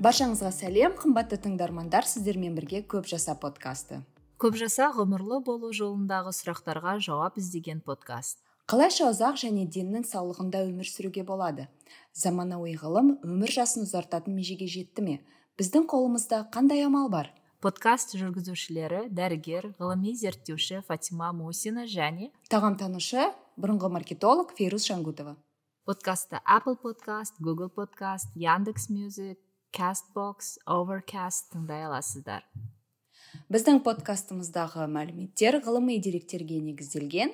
баршаңызға сәлем қымбатты тыңдармандар сіздермен бірге көп жаса подкасты. Көп жаса ғұмырлы болу жолындағы сұрақтарға жауап іздеген подкаст. Қалайша ұзақ және деннің саулығында өмір сүруге болады? Заманауи ғылым өмір жасын ұзартатын межеге жетті ме? Біздің қолымызда қандай амал бар? Подкаст жүргізушілері дәрігер ғылыми зерттеуші фатима мусина және тағамтанушы бұрынғы маркетолог фейрус жангутова подкастты apple подкаст google подкаст яндекс мюзик castbox overcast тыңдай аласыздар. Біздің подкастымыздағы мәліметтер ғылыми деректерге негізделген.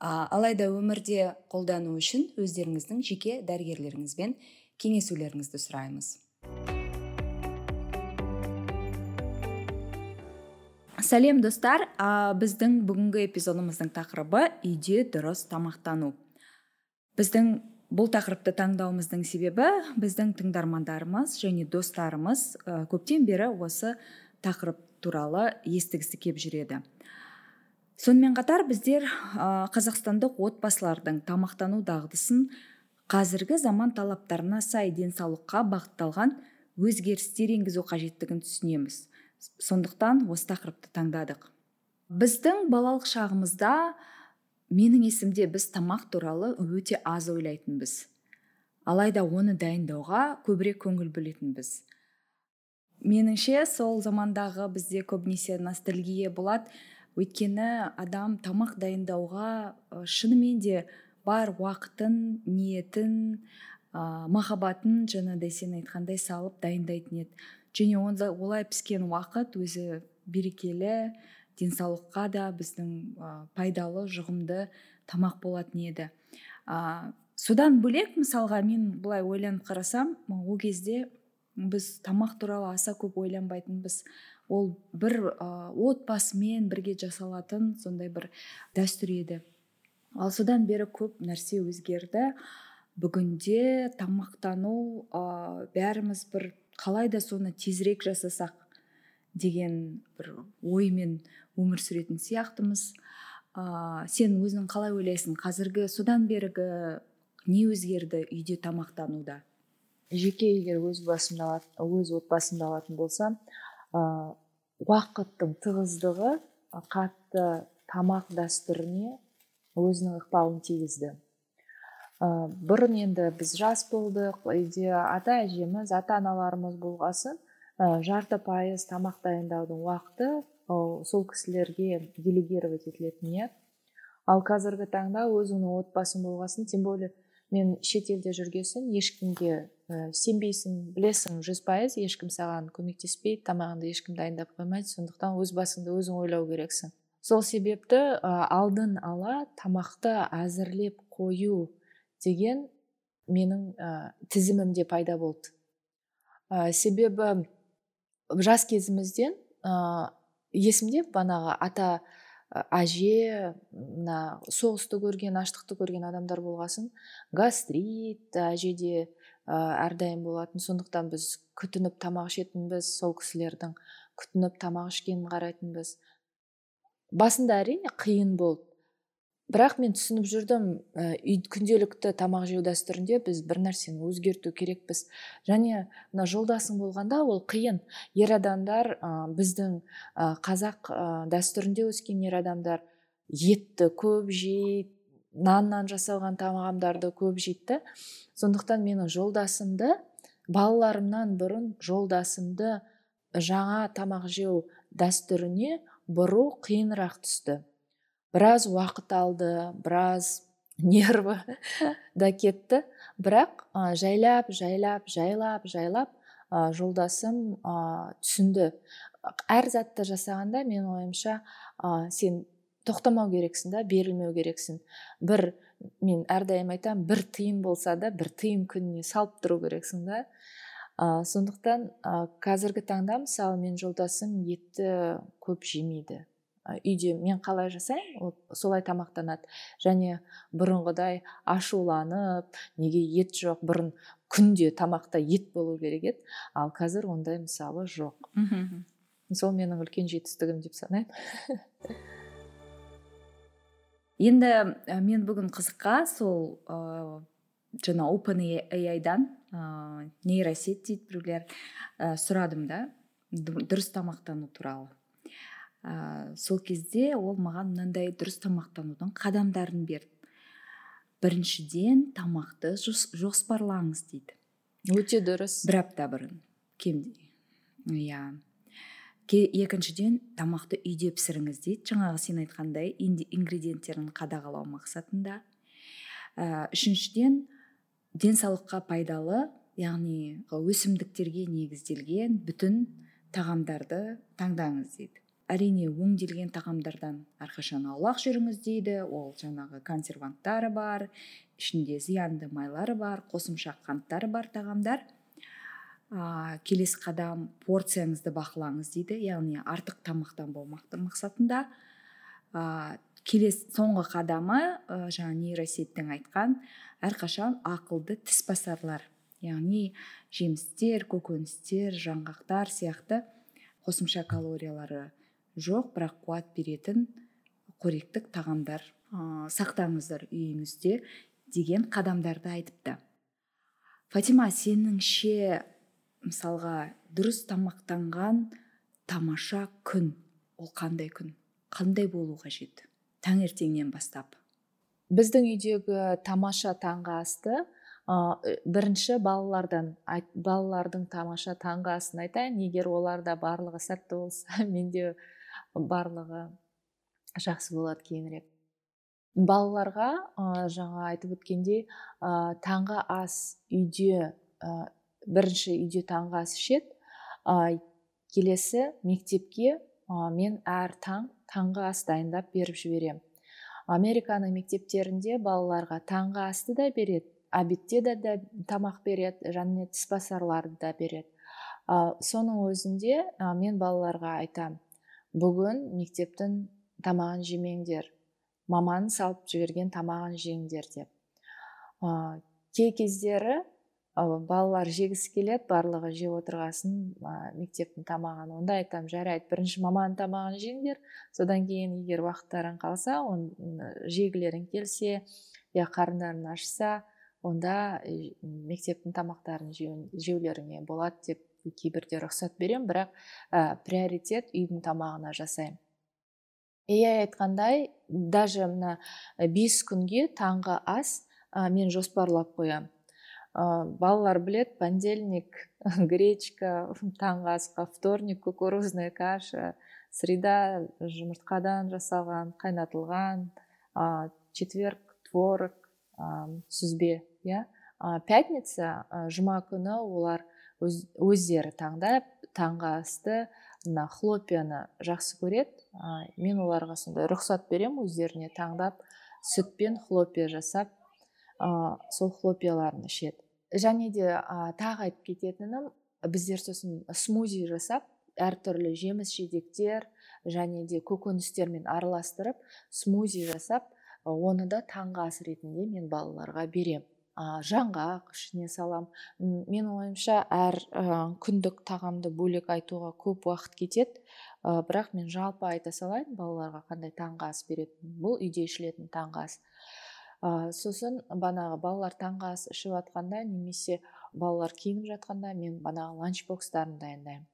Алайда өмірде қолдану үшін өздеріңіздің жеке дәрігерлеріңізбен кеңесулеріңізді сұраймыз. Сәлем достар. А, біздің бүгінгі эпизодымыздың тақырыбы үйде дұрыс тамақтану біздің бұл тақырыпты таңдауымыздың себебі біздің тыңдармандарымыз және достарымыз көптен бері осы тақырып туралы естігісі кеп жүреді. Сонымен қатар біздер қазақстандық отбасылардың тамақтану дағдысын қазіргі заман талаптарына сай денсаулыққа бағытталған өзгерістер енгізу қажеттігін түсінеміз. Сондықтан осы тақырыпты таңдадық. Біздің балалық шағымызда менің есімде біз тамақ туралы өте аз ойлайтынбыз. Алайда оны дайындауға көбірек көңіл бөлетінбіз. Меніңше сол замандағы бізде көбінесе ностальгия болады. Өйткені адам тамақ дайындауға шынымен де бар уақытын ниетін ә, махаббатын жаңағыдай сен айтқандай салып дайындайтын еді. Және онда олай піскен уақыт өзі берекелі денсаулыққа да біздің ә, пайдалы жұғымды тамақ болатын еді. Ә, содан бөлек мысалға мен былай ойланып қарасам ол кезде біз тамақ туралы аса көп ойланбайтынбыз. Ол бір ә, отбасымен бірге жасалатын сондай бір дәстүр еді. Ал содан бері көп нәрсе өзгерді. Бүгінде тамақтану ә, бәріміз бір қалай да соны тезірек жасасақ деген бір оймен өмір сүретін сияқтымыз. Ә, сен өзің қалай ойлайсың? Қазіргі содан бергі не өзгерді үйде тамақтануда? Жеке егер өз басымда өз отбасымды алатын болсам ә, уақыттың тығыздығы қатты тамақ дәстүріне өзінің ықпалын тигізді. Ә, бұрын енді біз жас болдық үйде ата әжеміз ата аналарымыз болғасын ә, жарты пайыз тамақ дайындаудың уақыты сол кісілерге делегировать етілетін иә ал қазіргі таңда өзіңнің отбасың болғасын тем более мен шетелде жүргесін ешкімге ә, сенбейсің білесің жүз пайыз ешкім саған көмектеспейді тамағыңды ешкім дайындап қоймайды сондықтан өз басыңды өзің ойлау керексің. Сол себепті ә, алдын ала тамақты әзірлеп қою деген менің ә, тізімімде пайда болды. Ә, себебі жас кезімізден есімде бағанағы ата әже мына соғысты көрген аштықты көрген адамдар болғасын. Гастрит әжеде ә, әрдайым болатын. Сондықтан біз күтініп тамақ ішетінбіз сол кісілердің күтініп тамақ ішкенін қарайтынбыз. Басында әрине қиын болды. Бірақ мен түсініп жүрдім ә, күнделікті тамақ жеу дәстүрінде біз бір нәрсені өзгерту керекпіз. Және мына жолдасың болғанда ол қиын. Ер адамдар ә, біздің ә, қазақ ә, дәстүрінде өскен ер адамдар етті көп жейді наннан жасалған тағамдарды көп жейді. Сондықтан менің жолдасымды балаларымнан бұрын жолдасымды жаңа тамақ жеу дәстүріне бұру қиынырақ түсті. Біраз уақыт алды біраз нерві да кетті. Бірақ ә, жайлап жайлап жайлап жайлап ә, жолдасым ә, түсінді. Әр затты жасағанда менің ойымша ә, сен тоқтамау керексің да берілмеу керексің. Бір мен әрдайым айтамын бір тиын болса да бір тиын күніне салып тұру керексің да. Ә, сондықтан ә, қазіргі таңда мысалы мен жолдасым етті көп жемейді. Үйде мен қалай жасаймын ол солай тамақтанады. Және бұрынғыдай ашуланып неге ет жоқ бұрын күнде тамақта ет болу керек еді ал қазір ондай мысалы жоқ. Мхм сол менің үлкен жетістігім деп санаймын. Енді мен бүгін қызыққа сол ә, жаңа open дан ыыы нейросет дейді біреулер ә, сұрадым да. Дұрыс тамақтану туралы. Ә, сол кезде ол маған мынандай дұрыс тамақтанудың қадамдарын берді. Біріншіден тамақты жоспарлаңыз дейді. Өте дұрыс. Бір апта бұрын. Кем иә. Екіншіден тамақты үйде пісіріңіз дейді. Жаңағы сен айтқандай ингредиенттерін қадағалау мақсатында. Ә, үшіншіден денсаулыққа пайдалы яғни өсімдіктерге негізделген бүтін тағамдарды таңдаңыз дейді. Әрине өңделген тағамдардан әрқашан аулақ жүріңіз дейді. Ол жаңағы консерванттары бар ішінде зиянды майлары бар қосымша қанттары бар тағамдар. Ә, келесі қадам порцияңызды бақылаңыз дейді. Яғни артық тамақтанбау мақсатында. Ә, келесі соңғы қадамы ә, жаңа нейросеттің айтқан әрқашан ақылды тіс басарлар. Яғни жемістер көкөністер жаңғақтар сияқты қосымша калориялары жоқ бірақ қуат беретін қоректік тағамдар ә, сақтаңыздар үйіңізде деген қадамдарды айтыпты. Фатима сеніңше мысалға дұрыс тамақтанған тамаша күн ол қандай күн? Қандай болу қажет? Таңертеңнен бастап. Біздің үйдегі тамаша таңғы асты ә, бірінші балалардан балалардың тамаша таңғы асын айтайын егер оларда барлығы сәтті болса менде барлығы жақсы болады кейінірек. Балаларға ә, жаңа айтып өткендей ә, таңғы ас үйде бірінші үйде таңғы ас ішеді ә, келесі мектепке ә, мен әр таң таңғы ас дайындап беріп жіберемін. Американың мектептерінде балаларға таңғы асты да береді обедте де, де тамақ береді және тісбасарларды да береді. Ә, соның өзінде ә, мен балаларға айтам бүгін мектептің тамағын жемеңдер маманың салып жіберген тамағын жеңдер деп. Ә, кей кездері балалар жегісі келеді барлығы жеп отырғасын ә, мектептің тамағын. Онда айтамын жарайды бірінші маманың тамағын жеңдер содан кейін егер уақыттарың қалса он жегілерің келсе я қарындарың ашса онда мектептің тамақтарын жеулеріңе болады деп кейбірде рұқсат беремін бірақ ә, приоритет үйдің тамағына жасаймын. Иә айтқандай даже мына бес күнге таңғы ас ә, мен жоспарлап қоямын. Ә, балалар білет понедельник гречка таңғы асқа вторник кукурузная каша среда жұмыртқадан жасалған қайнатылған ә, четверг творог ә, сүзбе иә пятница ә, жұма күні олар өз, өздері таңдап таңғы асты. Мына хлопьяны жақсы көреді. Ә, мен оларға сондай рұқсат беремін өздеріне таңдап сүтпен хлопья жасап ә, сол хлопьяларын ішеді. Және де ә, тағы айтып кететінім біздер сосын смузи жасап әртүрлі жеміс жидектер және де көкөністермен араластырып смузи жасап оны да таңғы ас ретінде мен балаларға берем ә, жаңғақ ішіне салам. Мен ойымша әр ә, күндік тағамды бөлек айтуға көп уақыт кетеді. Ә, бірақ мен жалпы айта салайын балаларға қандай таңғы ас беретін бұл үйде ішілетін таңғы ас. Ә, сосын банағы балалар таңғы ас ішіп жатқанда немесе балалар киініп жатқанда мен банағы ланчбокстарын дайындаймын.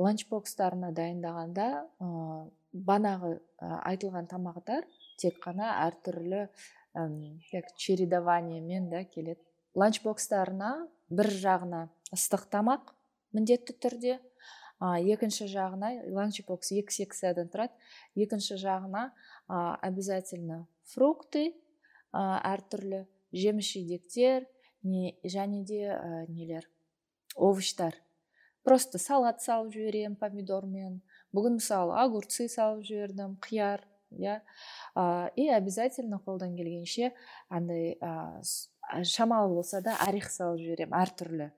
Ланчбокстарына дайындағанда ә, банағы айтылған тамақтар тек қана әртүрлі как чередованиемен да келеді. Ланчбокстарына бір жағына ыстық тамақ міндетті түрде а, екінші жағына ланчбокс екі секциядан тұрады. Екінші жағына а, обязательно фрукты ә, әртүрлі жеміс жидектер не, және де ә, нелер? Овощтар просто салат салып жіберемін помидормен. Бүгін мысалы огурцы салып жібердім қияр. Иә. И обязательно қолдан келгенше андай шамалы болса да орех салып жіберемін әртүрлі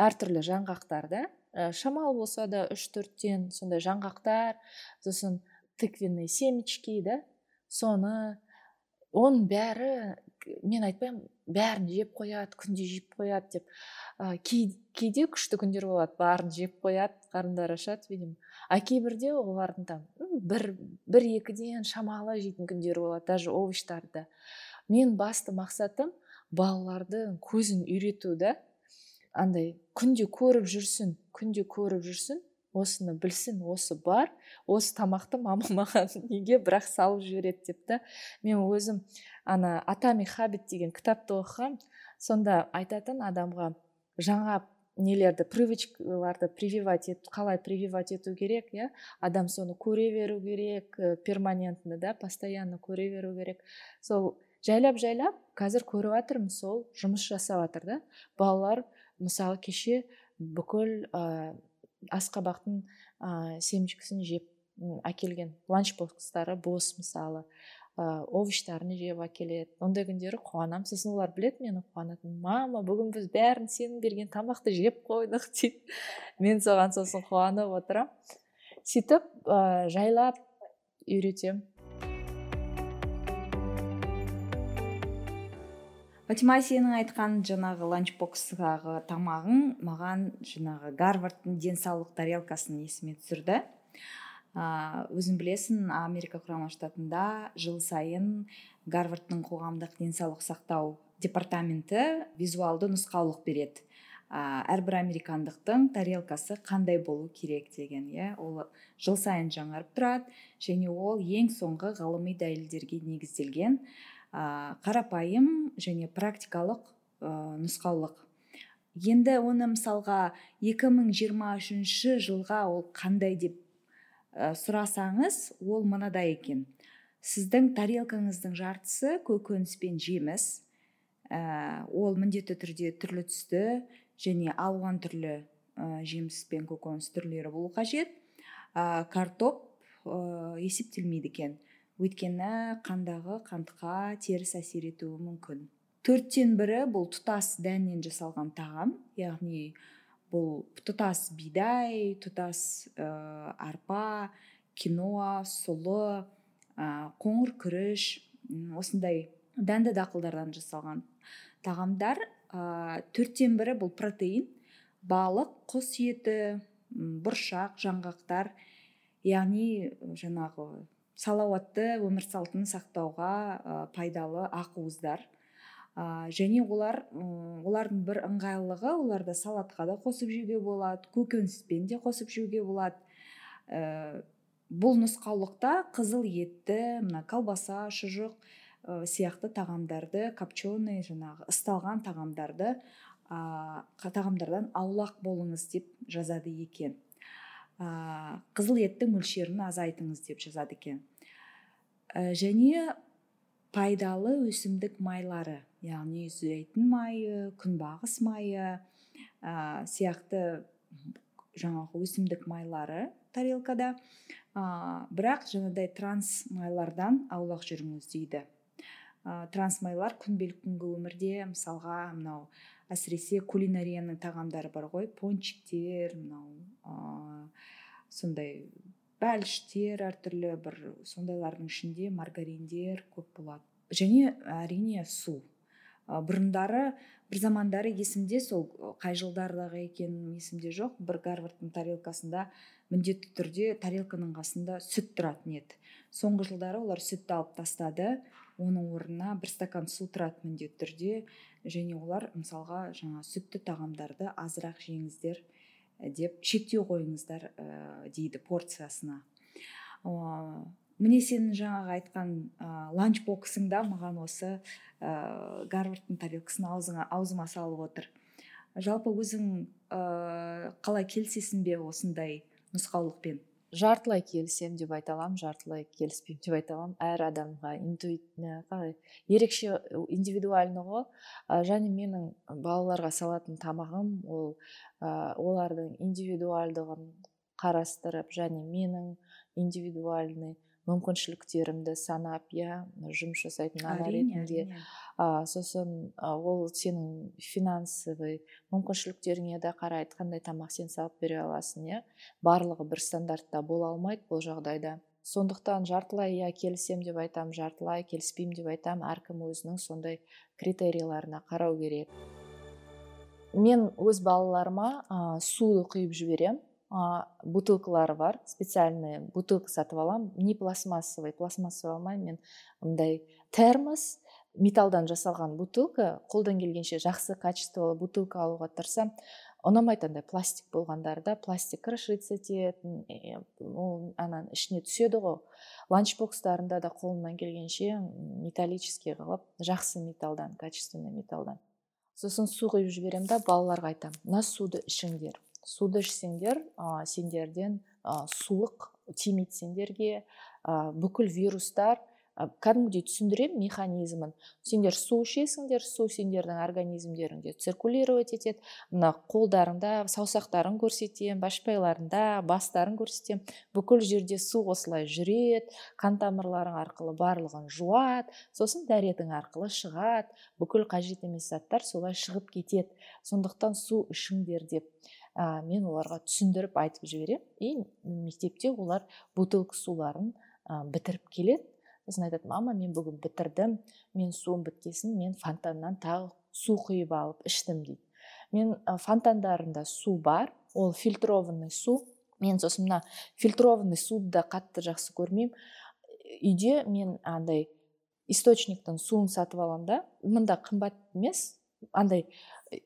әртүрлі жаңғақтар да. Ә, шамалы болса да үш төрттен сондай жаңғақтар сосын тыквенный семечки да. Соны оның бәрі мен айтпаймын бәрін жеп қояды күнде жеп қояды деп. Ә, кейде күшті күндер болады барын жеп қояды қарындары ашады видимо. А кейбірде олардың там бір бір екіден шамалы жейтін күндері болады даже овощтарды. Мен басты мақсатым балалардың көзін үйрету да. Андай күнде көріп жүрсін күнде көріп жүрсін осыны білсін осы бар осы тамақты мама маған неге бірақ салып жібереді деп та мен өзім ана атами хабит деген кітапты оқығам сонда айтатын адамға жаңа нелерді привычкаларды прививать қалай прививать ету керек иә? Адам соны көре беру керек э, перманентно да постоянно көре беру керек. Сол жайлап жайлап қазір көріп жатырмын сол жұмыс жасап жатыр да. Балалар мысалы кеше бүкіл асқабақтың ә, семечкісін жеп әкелген. Ланчбокстары бос мысалы. Ә, овощтарын жеп әкеледі. Ондай күндері қуанамын сосын олар біледі менің қуанатынымды мама бүгін біз бәрін сенің берген тамақты жеп қойдық дейді мен соған сосын қуанып отырамын. Сөйтіп ә, жайлап үйретемін. Фатима сенің айтқан жаңағы ланчбокстағы тамағың маған жаңағы гарвардтың денсаулық тарелкасын есіме түсірді. Өзің білесің америка құрама штатында жыл сайын гарвардтың қоғамдық денсаулық сақтау департаменті визуалды нұсқаулық береді. Ә, әрбір американдықтың тарелкасы қандай болу керек деген иә? Ол жыл сайын жаңарып тұрады және ол ең соңғы ғылыми дәлелдерге негізделген. Қарапайым және практикалық ә, нұсқаулық. Енді оны мысалға 2023 жылға ол қандай деп ә, сұрасаңыз ол мынадай екен. Сіздің тарелкаңыздың жартысы көкөніс пен жеміс ә, ол міндетті түрде түрлі түсті және алуан түрлі ә, жеміс пен көкөніс түрлері болу қажет. Ә, картоп ә, есептелмейді екен өйткені қандағы қантқа теріс әсер етуі мүмкін. Төрттен бірі бұл тұтас дәннен жасалған тағам яғни бұл тұтас бидай тұтас ә, арпа киноа сұлы ә, қоңыр күріш осындай дәнді дақылдардан жасалған тағамдар ә, төрттен бірі бұл протеин балық құс еті бұршақ жаңғақтар яғни жаңағы салауатты өмір салтын сақтауға ә, пайдалы ақуыздар ә, және олар олардың бір ыңғайлылығы оларды салатқа да қосып жеуге болады көкөніспен де қосып жеуге болады. Ә, бұл нұсқаулықта қызыл етті мына колбаса шұжық ә, сияқты тағамдарды копченый жаңағы ысталған тағамдарды ә, тағамдардан аулақ болыңыз деп жазады екен. Ә, қызыл еттің мөлшерін азайтыңыз деп жазады екен. Және пайдалы өсімдік майлары яғни зәйтүн майы күнбағыс майы ә, сияқты жаңағы өсімдік майлары тарелкада. Ә, бірақ жаңағыдай транс майлардан аулақ жүріңіз дейді. Ә, транс майлар күнбелік күнгі өмірде мысалға мынау әсіресе кулинарияның тағамдары бар ғой пончиктер мынау ә, сондай бәліштер әртүрлі бір сондайлардың ішінде маргариндер көп болады. Және әрине су. Бұрындары бір замандары есімде сол қай жылдардағы екенім есімде жоқ. Бір гарвардтың тарелкасында міндетті түрде тарелканың қасында сүт тұратын еді. Соңғы жылдары олар сүтті алып тастады. Оның орнына бір стакан су тұрады міндетті түрде. Және олар мысалға жаңа сүтті тағамдарды азырақ жеңіздер. Деп шектеу қойыңыздар ә, дейді порциясына. Міне сенің жаңағы айтқан ә, ланчбоксың да маған осы ә, гарвардтың тарелкасын аузыңа аузыма салып отыр. Жалпы өзің ә, қалай келісесің бе осындай нұсқаулықпен? Жартылай келісемін деп айта аламын жартылай келіспеймін деп айта аламын. Әр адамға қалай ерекше индивидуальны ғой. Және менің балаларға салатын тамағым ол ә, олардың индивидуалдығын қарастырып және менің индивидуальный мүмкіншіліктерімді санап иә жұмыс жасайтын ана ретінде. ә, сосын ол сенің финансовый мүмкіншіліктеріңе де қарайды қандай тамақ сен салып бере аласың иә? Барлығы бір стандартта бола алмайды бұл жағдайда. Сондықтан жартылай иә келісемін деп айтамын жартылай келіспеймін деп айтамын әркім өзінің сондай критерийларына қарау керек. Мен өз балаларыма ә, суды құйып жіберемін. Бутылкалары бар специальный бутылка сатып аламын не пластмассовый пластмассовый алмаймын мен мындай термос металлдан жасалған бутылка қолдан келгенше жақсы качестволы бутылка алуға тырысамын ұнамайды андай пластик болғандары пластик крошиться ететін ол анан ішіне түседі ғой ланчбокстарында да қолымнан келгенше металлический қылып жақсы металлдан качественный металлдан. Сосын су құйып жіберемін да балаларға айтамын мына суды ішіңдер суды ішсеңдер ә, сендерден ә, суық тимейді сендерге ә, бүкіл вирустар кәдімгідей түсіндіремін механизмін. Сендер су ішесіңдер су сендердің организмдеріңде циркулировать етеді. Мына қолдарыңда саусақтарың көрсетемін башпайларыңда бастарың көрсетемін бүкіл жерде су осылай жүреді қан тамырларың арқылы барлығын жуады сосын дәретің арқылы шығады. Бүкіл қажет емес заттар солай шығып кетеді. Сондықтан су ішіңдер деп. Ә, мен оларға түсіндіріп айтып жіберемін и мектепте олар бутылка суларын ә, бітіріп келеді. Сосын айтады мама мен бүгін бітірдім мен суым біткесін мен фонтаннан тағы су құйып алып іштім дейді. Мен фонтандарында су бар ол фильтрованный су. Мен сосын мына фильтрованный суды да қатты жақсы көрмеймін. Үйде мен андай источниктің суын сатып аламын да мында қымбат емес андай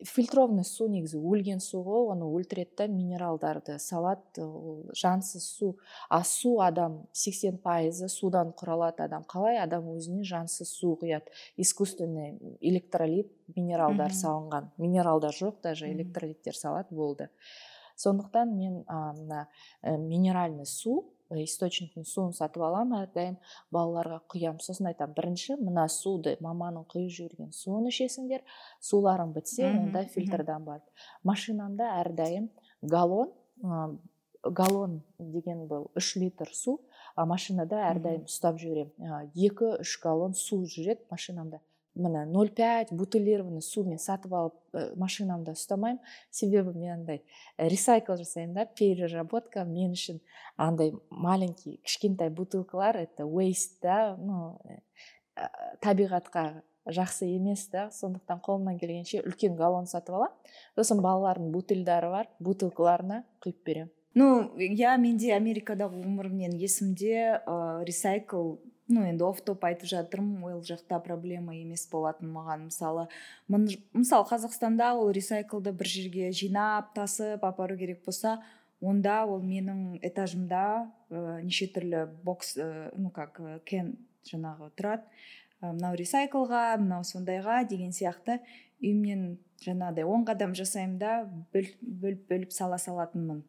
фильтрованный су негізі өлген су ғой оны өлтіреді да минералдарды салады ол жансыз су а су адам 80 пайызы судан құралады адам. Қалай адам өзіне жансыз су құяды? Искусственный электролит минералдар салынған. Минералдар жоқ даже электролиттер салады болды. Сондықтан мен мына ә, минеральный су источниктің суын сатып аламын әрдайым балаларға құямын сосын айтамын бірінші мына суды маманың құйып жіберген суын ішесіңдер суларың бітсе онда фильтрдан барып. Машинамда әрдайым галлон ә, галлон деген бұл үш литр су а машинада әрдайым ұстап жіберемін. Екі үш галлон су жүреді машинамда. Мына нөл пять бутылированный су мен сатып алып ә, машинамда ұстамаймын себебі мен андай ресайкл жасаймын да переработка мен үшін андай маленький кішкентай бутылкалар это waste да ну ә, табиғатқа жақсы емес та сондықтан қолымнан келгенше үлкен галлон сатып аламын сосын балалардың бутыльдары бар бутылкаларына құйып беремін. Ну иә менде америкадағы өмірімнен есімде ә, ресайкл ну енді оф топ айтып жатырмын ол жақта проблема емес болатын маған мысалы мысалы қазақстанда ол ресайклды бір жерге жинап тасып апару керек болса онда ол менің этажымда ә, неше түрлі бокс ә, ну как кен жаңағы тұрады. Мынау ресайклға мынау сондайға деген сияқты үйімнен жаңағыдай он қадам жасаймын да бөліп бөліп сала салатынмын.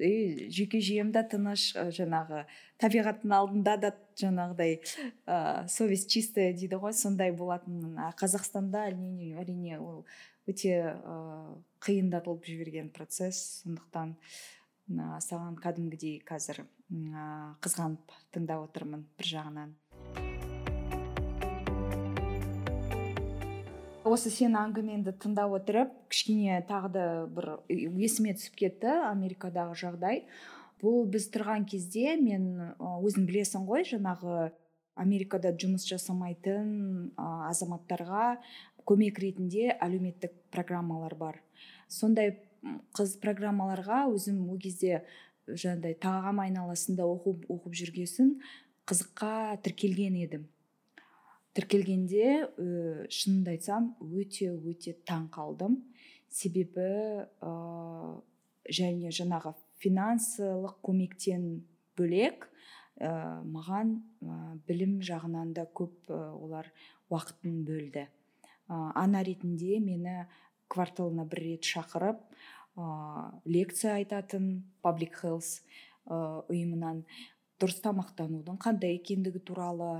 И жүйке жүйем да тыныш жаңағы табиғаттың алдында да жаңағыдай ә, совесть чистая дейді ғой сондай болатынмын. А қазақстанда әрине әрине ол өте ә, қиындатылып жіберген процесс. Сондықтан ә, саған кәдімгідей қазір ә, қызғанып тыңдап отырмын бір жағынан. Осы сенің әңгімеңді тыңдап отырып кішкене тағы да бір есіме түсіп кетті америкадағы жағдай. Бұл біз тұрған кезде мен өзің білесің ғой жаңағы америкада жұмыс жасамайтын азаматтарға көмек ретінде әлеуметтік программалар бар. Сондай қыз программаларға өзім ол кезде жаңағыдай тағам айналасында оқып оқып жүргесін қызыққа тіркелген едім. Тіркелгенде ә, шынымды айтсам өте өте таң қалдым. Себебі ә, және жаңағы финансылық көмектен бөлек ә, маған ә, білім жағынан да көп ә, олар уақытын бөлді. Ана ретінде мені кварталына бір рет шақырып лекция айтатын паблик хелс ұйымынан дұрыс тамақтанудың қандай екендігі туралы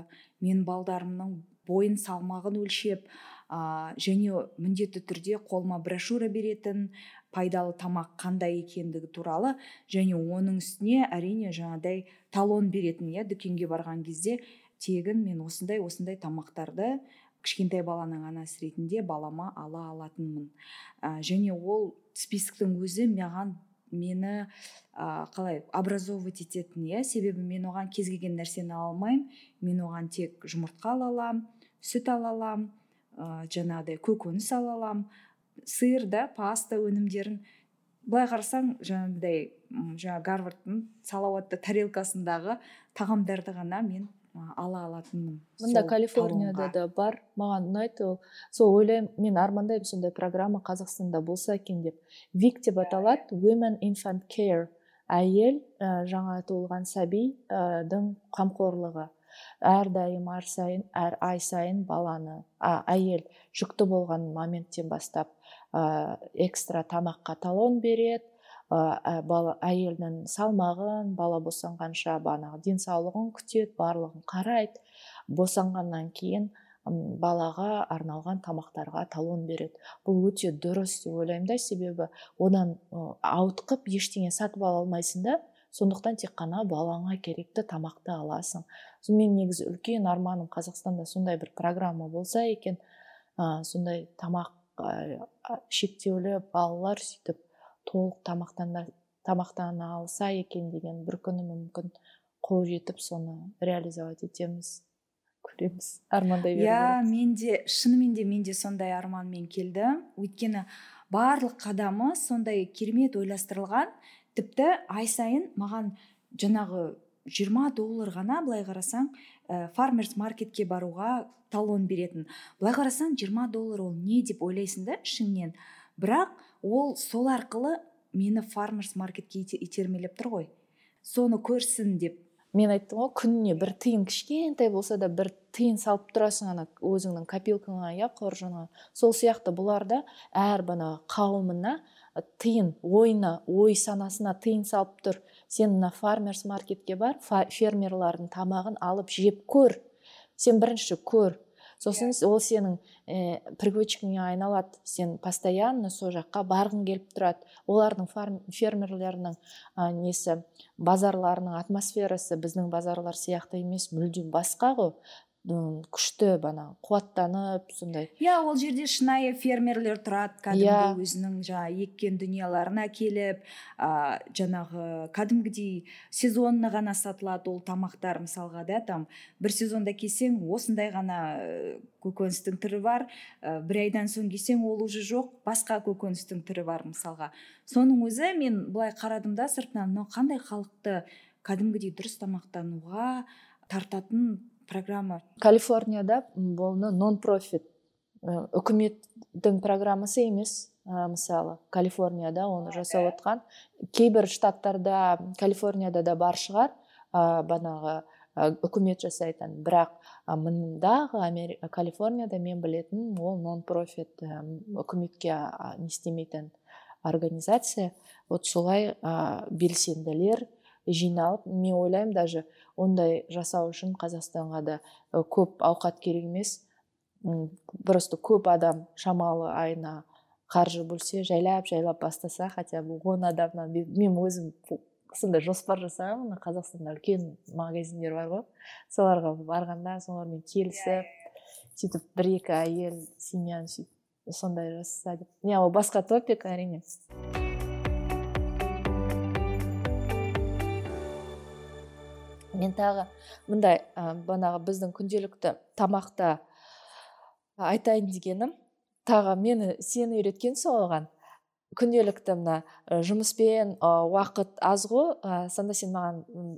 мен балдарымның бойын салмағын өлшеп ә, және міндетті түрде қолыма брошюра беретін пайдалы тамақ қандай екендігі туралы және оның үстіне әрине жаңағыдай талон беретін иә дүкенге барған кезде тегін мен осындай осындай тамақтарды кішкентай баланың анасы ретінде балама ала алатынмын. Ә, және ол списоктың өзі маған мені ә, қалай образовывать ететін иә. Себебі мен оған кез келген нәрсені алмаймын. Мен оған тек жұмыртқа ала аламын сүт ала аламын ә, жаңағыдай көкөніс ала аламын сыр да паста өнімдерін. Былай қарасаң жаңағыдай жаңа гарвардтың салауатты тарелкасындағы тағамдарды ғана мен ала алатыным мында калифорнияда да бар. Маған ұнайды ол. Сол ойлаймын мен армандаймын сондай программа қазақстанда болса екен деп. Вик деп аталады. Women infant care. Әйел ә, жаңа туылған сәбидің қамқорлығы. Әрдайым әр сайын әр ай сайын баланы а, әйел жүкті болған моменттен бастап ә, экстра тамаққа талон береді. ә, бала әйелдің салмағын бала босанғанша банағы денсаулығын күтеді барлығын қарайды. Босанғаннан кейін балаға арналған тамақтарға талон береді. Бұл өте дұрыс деп ойлаймын да себебі одан ауытқып ештеңе сатып ала алмайсың да сондықтан тек қана балаңа керекті тамақты аласың. Мен негізі үлкен арманым қазақстанда сондай бір программа болса екен ә, сондай тамақ ә, шектеулі балалар сөйтіп толық тамақтана, тамақтана алса екен деген бір күні мүмкін қол жетіп соны реализовать етеміз көреміз армандай беру иә менде шынымен де менде сондай арманмен келді өйткені барлық қадамы сондай керемет ойластырылған. Тіпті ай сайын маған жаңағы 20 доллар ғана былай қарасаң ә, фармерс маркетке баруға талон беретін. Былай қарасаң 20 доллар ол не деп ойлайсың да ішіңнен? Бірақ ол сол арқылы мені фармерс маркетке итермелеп тұр ғой. Соны көрсін деп. Мен айттым ғой күніне бір тиын кішкентай болса да бір тиын салып тұрасың ана өзіңнің копилкаңа иә қоржыныңа сол сияқты бұлар да әр банағы қауымына тиын ойына ой санасына тиын салып тұр. Сен мына фармерс маркетке бар фермерлардың тамағын алып жеп көр. Сен бірінші көр. Сосын ол сенің ә, привычкаңе айналады. Сен постоянно сол жаққа барғың келіп тұрады. Олардың фарм, фермерлерінің ә, несі базарларының атмосферасы біздің базарлар сияқты емес мүлдем басқа ғой. Күшті бана қуаттанып сондай иә ол жерде шынайы фермерлер тұрады кәдімгі yeah. Иә. өзінің жаңағы еккен дүниеларын әкеліп ә, жаңағы кәдімгідей сезонына ғана сатылады ол тамақтар мысалға да там бір сезонда келсең осындай ғана көкөністің түрі бар ә, бір айдан соң келсең ол уже жоқ басқа көкөністің түрі бар мысалға соның өзі мен былай қарадым да сыртынан мынау қандай халықты кәдімгідей дұрыс тамақтануға тартатын программа. Калифорнияда бұны нон профит үкіметтің программасы емес ә, мысалы калифорнияда оны жасап отқан. Кейбір штаттарда калифорнияда да бар шығар ә, банағы үкімет жасайтын. Бірақ мындағы калифорнияда мен білетін ол нон профит үкіметке не істемейтін организация. Вот солай ә, белсенділер жиналып мен ойлаймын даже ондай жасау үшін қазақстанға да көп ауқат керек емес. Просто көп адам шамалы айына қаржы бөлсе жайлап жайлап бастаса хотя бы он адамнан мен өзім сондай жоспар жасағанмын мына қазақстанда үлкен магазиндер бар ғой. Соларға барғанда солармен келісіп сөйтіп бір екі әйел семьяны сөйтіп сондай жасаса деп. Не ол басқа топик әрине. Мен тағы мындай ә, банағы біздің күнделікті тамақта айтайын дегенім тағы мені сен үйреткен оған. Күнделікті мына жұмыспен уақыт аз ғой. Ә, сонда сен маған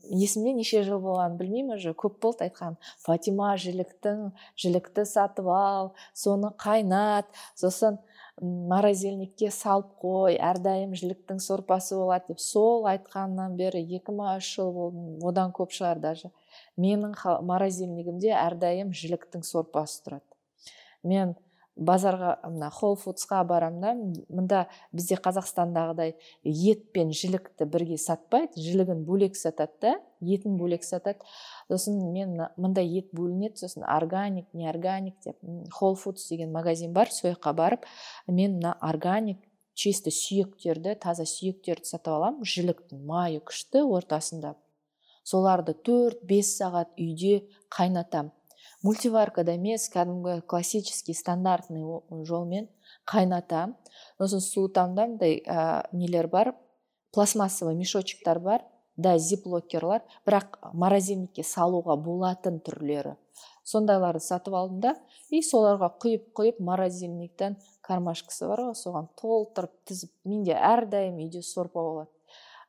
есімде неше жыл болғанын білмеймін уже көп болды айтқан фатима жіліктің жілікті сатып ал соны қайнат сосын морозильникке салып қой әрдайым жіліктің сорпасы болады деп сол айтқаннан бері екі ма үш жыл болды одан көп шығар даже. Менің морозильнигімде әрдайым жіліктің сорпасы тұрады. Мен базарға мына холл фудсқа барамын да мында бізде қазақстандағыдай ет пен жілікті бірге сатпайды жілігін бөлек сатады да етін бөлек сатады. Сосын мен мында ет бөлінеді сосын органик не органик деп холл фудс деген магазин бар сол жаққа барып мен мына органик чисто сүйектерді таза сүйектерді сатып аламын жіліктің майы күшті ортасында соларды төрт бес сағат үйде қайнатамын. Мультиваркада емес кәдімгі классический стандартный жолмен қайнатамын сосын суытамын да мындай ә, нелер бар пластмассовый мешочектар бар да зиплокерлар бірақ морозильникке салуға болатын түрлері. Сондайларды сатып алдым да и соларға құйып құйып морозильниктен кармашкасы бар ғой соған толтырып тізіп менде әрдайым үйде сорпа болады.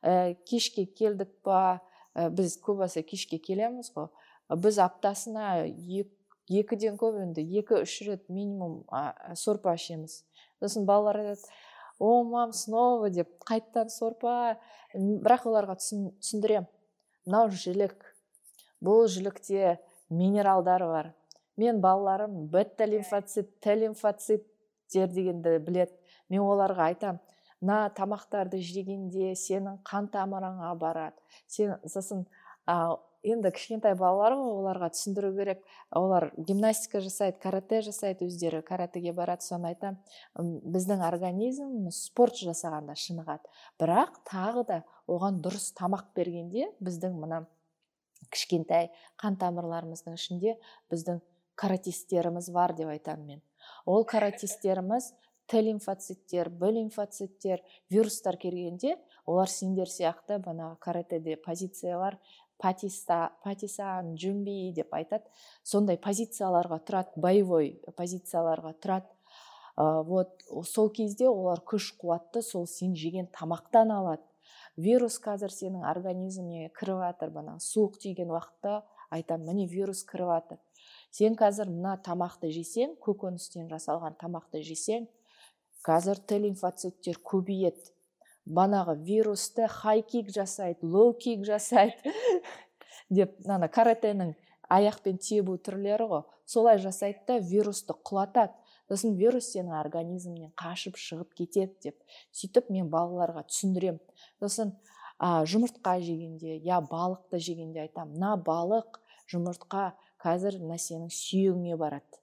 Ә, кешке келдік па ә, біз көбінесе кешке келеміз ғой. Біз аптасына екіден көп енді екі үш рет минимум сорпа ішеміз. Сосын балалар айтады о мам снова! деп. Қайтадан сорпа бірақ оларға түсіндіремін. Мынау жілік. Бұл жілікте минералдар бар. Мен балаларым бета лимфоцит т лимфоциттер дегенді білет. мен оларға айтам мына тамақтарды жегенде сенің қан тамырыңа барады. Сен сосын енді кішкентай балалар ғой оларға түсіндіру керек. Олар гимнастика жасайды карате жасайды өздері. Каратеге барады соны айтамын. Біздің организміміз спорт жасағанда шынығады бірақ тағы да оған дұрыс тамақ бергенде біздің мына кішкентай қан тамырларымыздың ішінде біздің каратисттеріміз бар деп айтамын мен. Ол каратисттеріміз т лимфоциттер б лимфоциттер вирустар келгенде олар сендер сияқты бағанағы каратэде позициялар патиста патисан жүнби деп айтады сондай позицияларға тұрады боевой позицияларға тұрады. Ә, вот сол кезде олар күш қуатты сол сен жеген тамақтан алады. Вирус қазір сенің организміңе кіріп жатыр бағанағы суық тиген уақытта айтамын міне вирус кіріп жатыр сен қазір мына тамақты жесең көкөністен жасалған тамақты жесең қазір т лимфоциттер көбейеді. Банағы вирусты хай кик жасайды лоу кик жасайды деп ана каратэнің аяқпен тебу түрлері ғой. Солай жасайды да вирусты құлатады. Сосын вирус сенің организміңнен қашып шығып кетеді деп сөйтіп мен балаларға түсіндіремін. Сосын а, жұмыртқа жегенде я балықты жегенде айтамын. Мына балық жұмыртқа қазір мына сенің сүйегіңе барады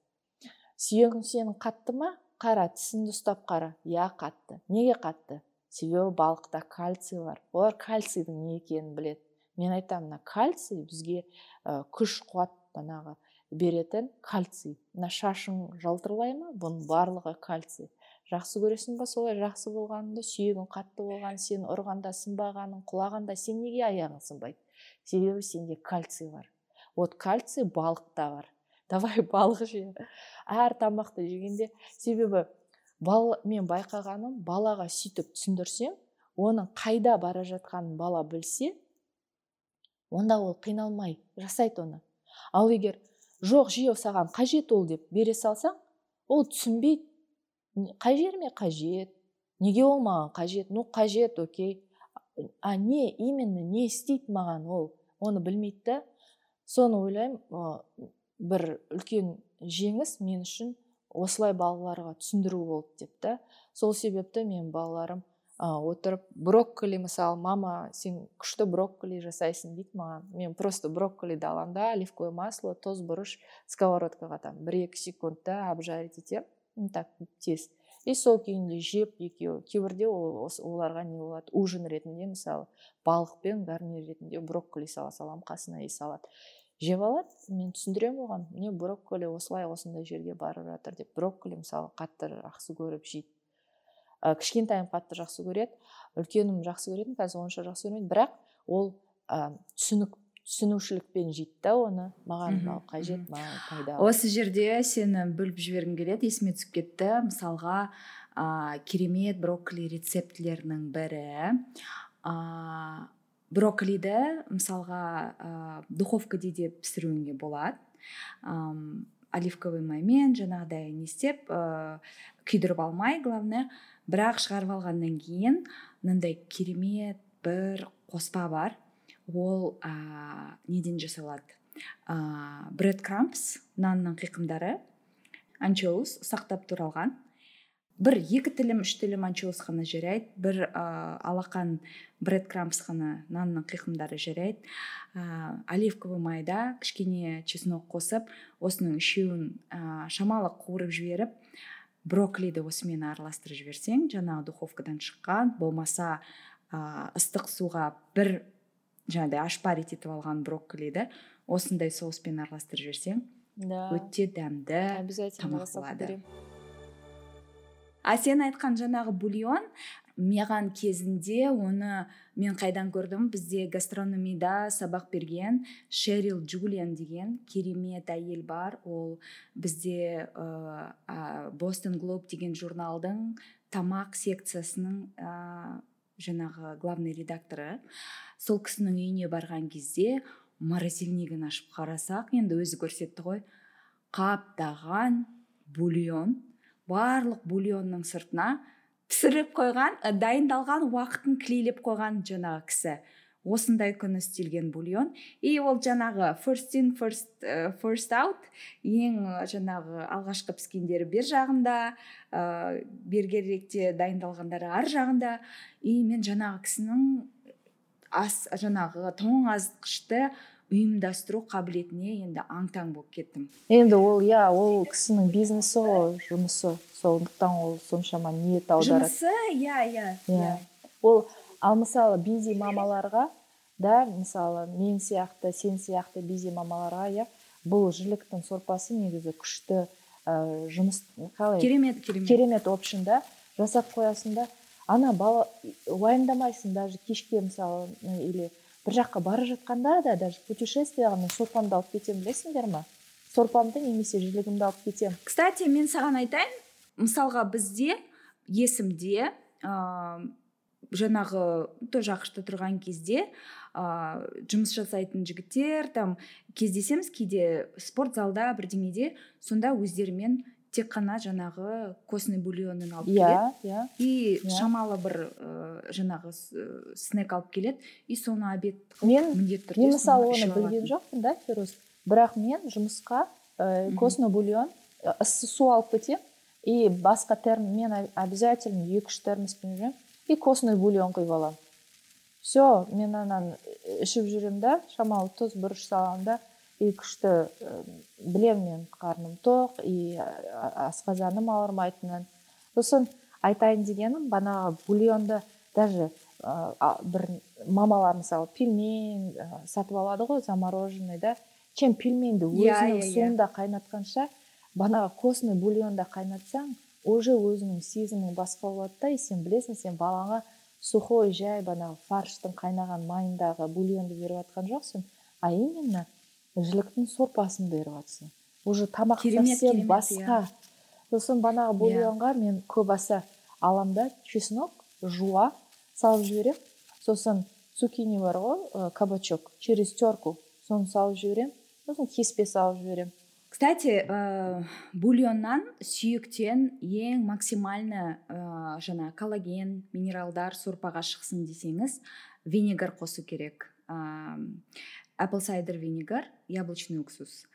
сүйегің сенің қатты ма? Қара тісіңді ұстап қара иә қатты неге қатты? Себебі балықта кальций бар олар кальцийдің не екенін біледі. Мен айтамын мына кальций бізге ә, күш қуат банағы беретін кальций. Мына шашың жалтырлай ма? Бұның барлығы кальций. Жақсы көресің ба? Солай жақсы болғаныңды сүйегің қатты болған сен ұрғанда сынбағаның құлағанда сен неге аяғың сынбайды? Себебі сенде кальций бар. Вот кальций балықта бар. Давай балық же әр тамақты жегенде. Себебі бал, мен байқағаным балаға сөйтіп түсіндірсең оның қайда бара жатқанын бала білсе онда ол қиналмай жасайды оны. Ал егер жоқ жеу саған қажет ол деп бере салсаң ол түсінбейді қай жеріме қажет неге ол маған қажет ну қажет окей. А не именно не істейді маған ол оны білмейді да. Соны ойлаймын бір үлкен жеңіс мен үшін осылай балаларға түсіндіру болды деп та. Сол себепті мен балаларым отырып брокколи мысалы мама сен күшті брокколи жасайсың дейді маған. Мен просто брокколиді аламын да оливковое масло тоз бұрыш сковородкаға там бір екі секундта обжарить етемін так тез. И сол күйінде жеп екеуі. Кейбірде ол оларға не болады? Ужин ретінде мысалы балықпен гарнир ретінде брокколи сала саламын қасына и салат жеп алады мен түсіндіремін оған. Міне брокколи осылай осындай жерге барып жатыр деп. Брокколи мысалы қатты жақсы көріп жейді. Ә, кішкентайым қатты жақсы көреді үлкенім жақсы көретін қазір онша жақсы көрмейді. Бірақ ол ә, түсінік түсінушілікпен жейді да оны. Маған мынау қажет маған пайдалы осы жерде сені бөліп жібергім келеді есіме түсіп кетті. Мысалға ә, керемет брокколи рецептілерінің бірі. Ә, брокколиді мысалға ә, де пісіруіңе болады. Ә, оливковый маймен жаңағыдай не істеп ә, күйдіріп алмай главное бірақ шығарып алғаннан кейін мынандай керемет бір қоспа бар. Ол ә, неден жасалады? Ә, бред крампс нанның қиқымдары анчоус ұсақтап туралған бір екі тілім үш тілім анчоус қана жарайды. Бір ә, алақан бред крампс қана нанның қиқымдары жарайды. Ә, оливковый майда кішкене чеснок қосып осының үшеуін ә, шамалы қуырып жіберіп брокколиді осымен араластырып жіберсең жаңағы духовкадан шыққан болмаса ә, ыстық суға бір жаңағыдай ашпарить етіп алған брокколиді осындай соуспен араластырып жіберсең да. өте дәмді обязательно а сен айтқан жаңағы бульон маған кезінде оны мен қайдан көрдім? Бізде гастрономияда сабақ берген шерил джулиан деген керемет әйел бар. Ол бізде ә, бостон глоб деген журналдың тамақ секциясының ә, жаңағы главный редакторы. Сол кісінің үйіне барған кезде морозильнигін ашып қарасақ енді өзі көрсетті ғой қаптаған бульон барлық бульонның сыртына пісіріп қойған дайындалған уақытын клейлеп қойған жаңағы кісі. Осындай күні істелген бульон. И ол жаңағы first in first uh, first out ең жаңағы алғашқы піскендері бер жағында ә, бергеректе дайындалғандары ар жағында. И мен жаңағы кісінің ас жаңағы тоңазытқышты ұйымдастыру қабілетіне енді аң таң болып кеттім. Енді ол иә ол кісінің бизнесі ғой жұмысы. Сондықтан ол соншама ниет аударады. Жұмысы иә иә иә. ол ал мысалы бизи мамаларға да мысалы мен сияқты сен сияқты бизи мамаларға иә бұл жіліктің сорпасы негізі күшті ә, жұмыс қалай? Керемет керемет. Керемет опшн да жасап қоясың да ана бала уайымдамайсың даже кешке мысалы или бір жаққа бара жатқанда да даже путешествияға мен сорпамды алып кетемін білесіңдер ма? Сорпамды немесе жілігімді алып кетемін. Кстати мен саған айтайын мысалға бізде есімде ә, жаңағы тоже ақш тұрған кезде ә, жұмыс жасайтын жігіттер там кездесеміз кейде спорт залда бірдеңеде сонда өздерімен тек қана жаңағы костный бульонын алып иә келеді. иә. И Иә. шамалы бір ә, жаңағы снек алып келеді. И соны обед мен міндетті түрде мен мысалы оны білген жоқпын да фирус бірақ мен жұмысқа ә, Мгм. костный бульон ыссы су алып кетемін и басқа терм мен обязательно екі үш термоспен жүремін. И костный бульон құйып аламын. Все мен ананы ішіп жүремін да шамалы тұз бұрыш саламын да. И күшті ә, білемін мен қарным тоқ и а- асқазаным ауырмайтынын. Сосын айтайын дегенім бағанағы бульонды даже ә, бір мамалар мысалы пельмень ә, сатып алады ғой замороженный да. Чем пельменьді Иә, өзінің иә, иә. суында қайнатқанша бағанағы костный бульонда қайнатсаң уже өзінің сезімің басқа болады да и сен білесің сен балаңа сухой жай бағанағы фарштың қайнаған майындағы бульонды беріп жатқан жоқсың. А именно жіліктің сорпасын беріп жатсың уже Керемет, сен керемет, басқа. Сосын бағанағы Иә. бульонға мен көбаса аламын да чеснок жуа салып жіберемін сосын цукини бар ғой кабачок. Через терку соны салып жіберемін сосын кеспе салып жіберемін кстати ә, бульоннан сүйектен ең максимально ә, жаңа коллаген минералдар сорпаға шықсын десеңіз винегар қосу керек. Ә, apple cider винегар яблочный уксус.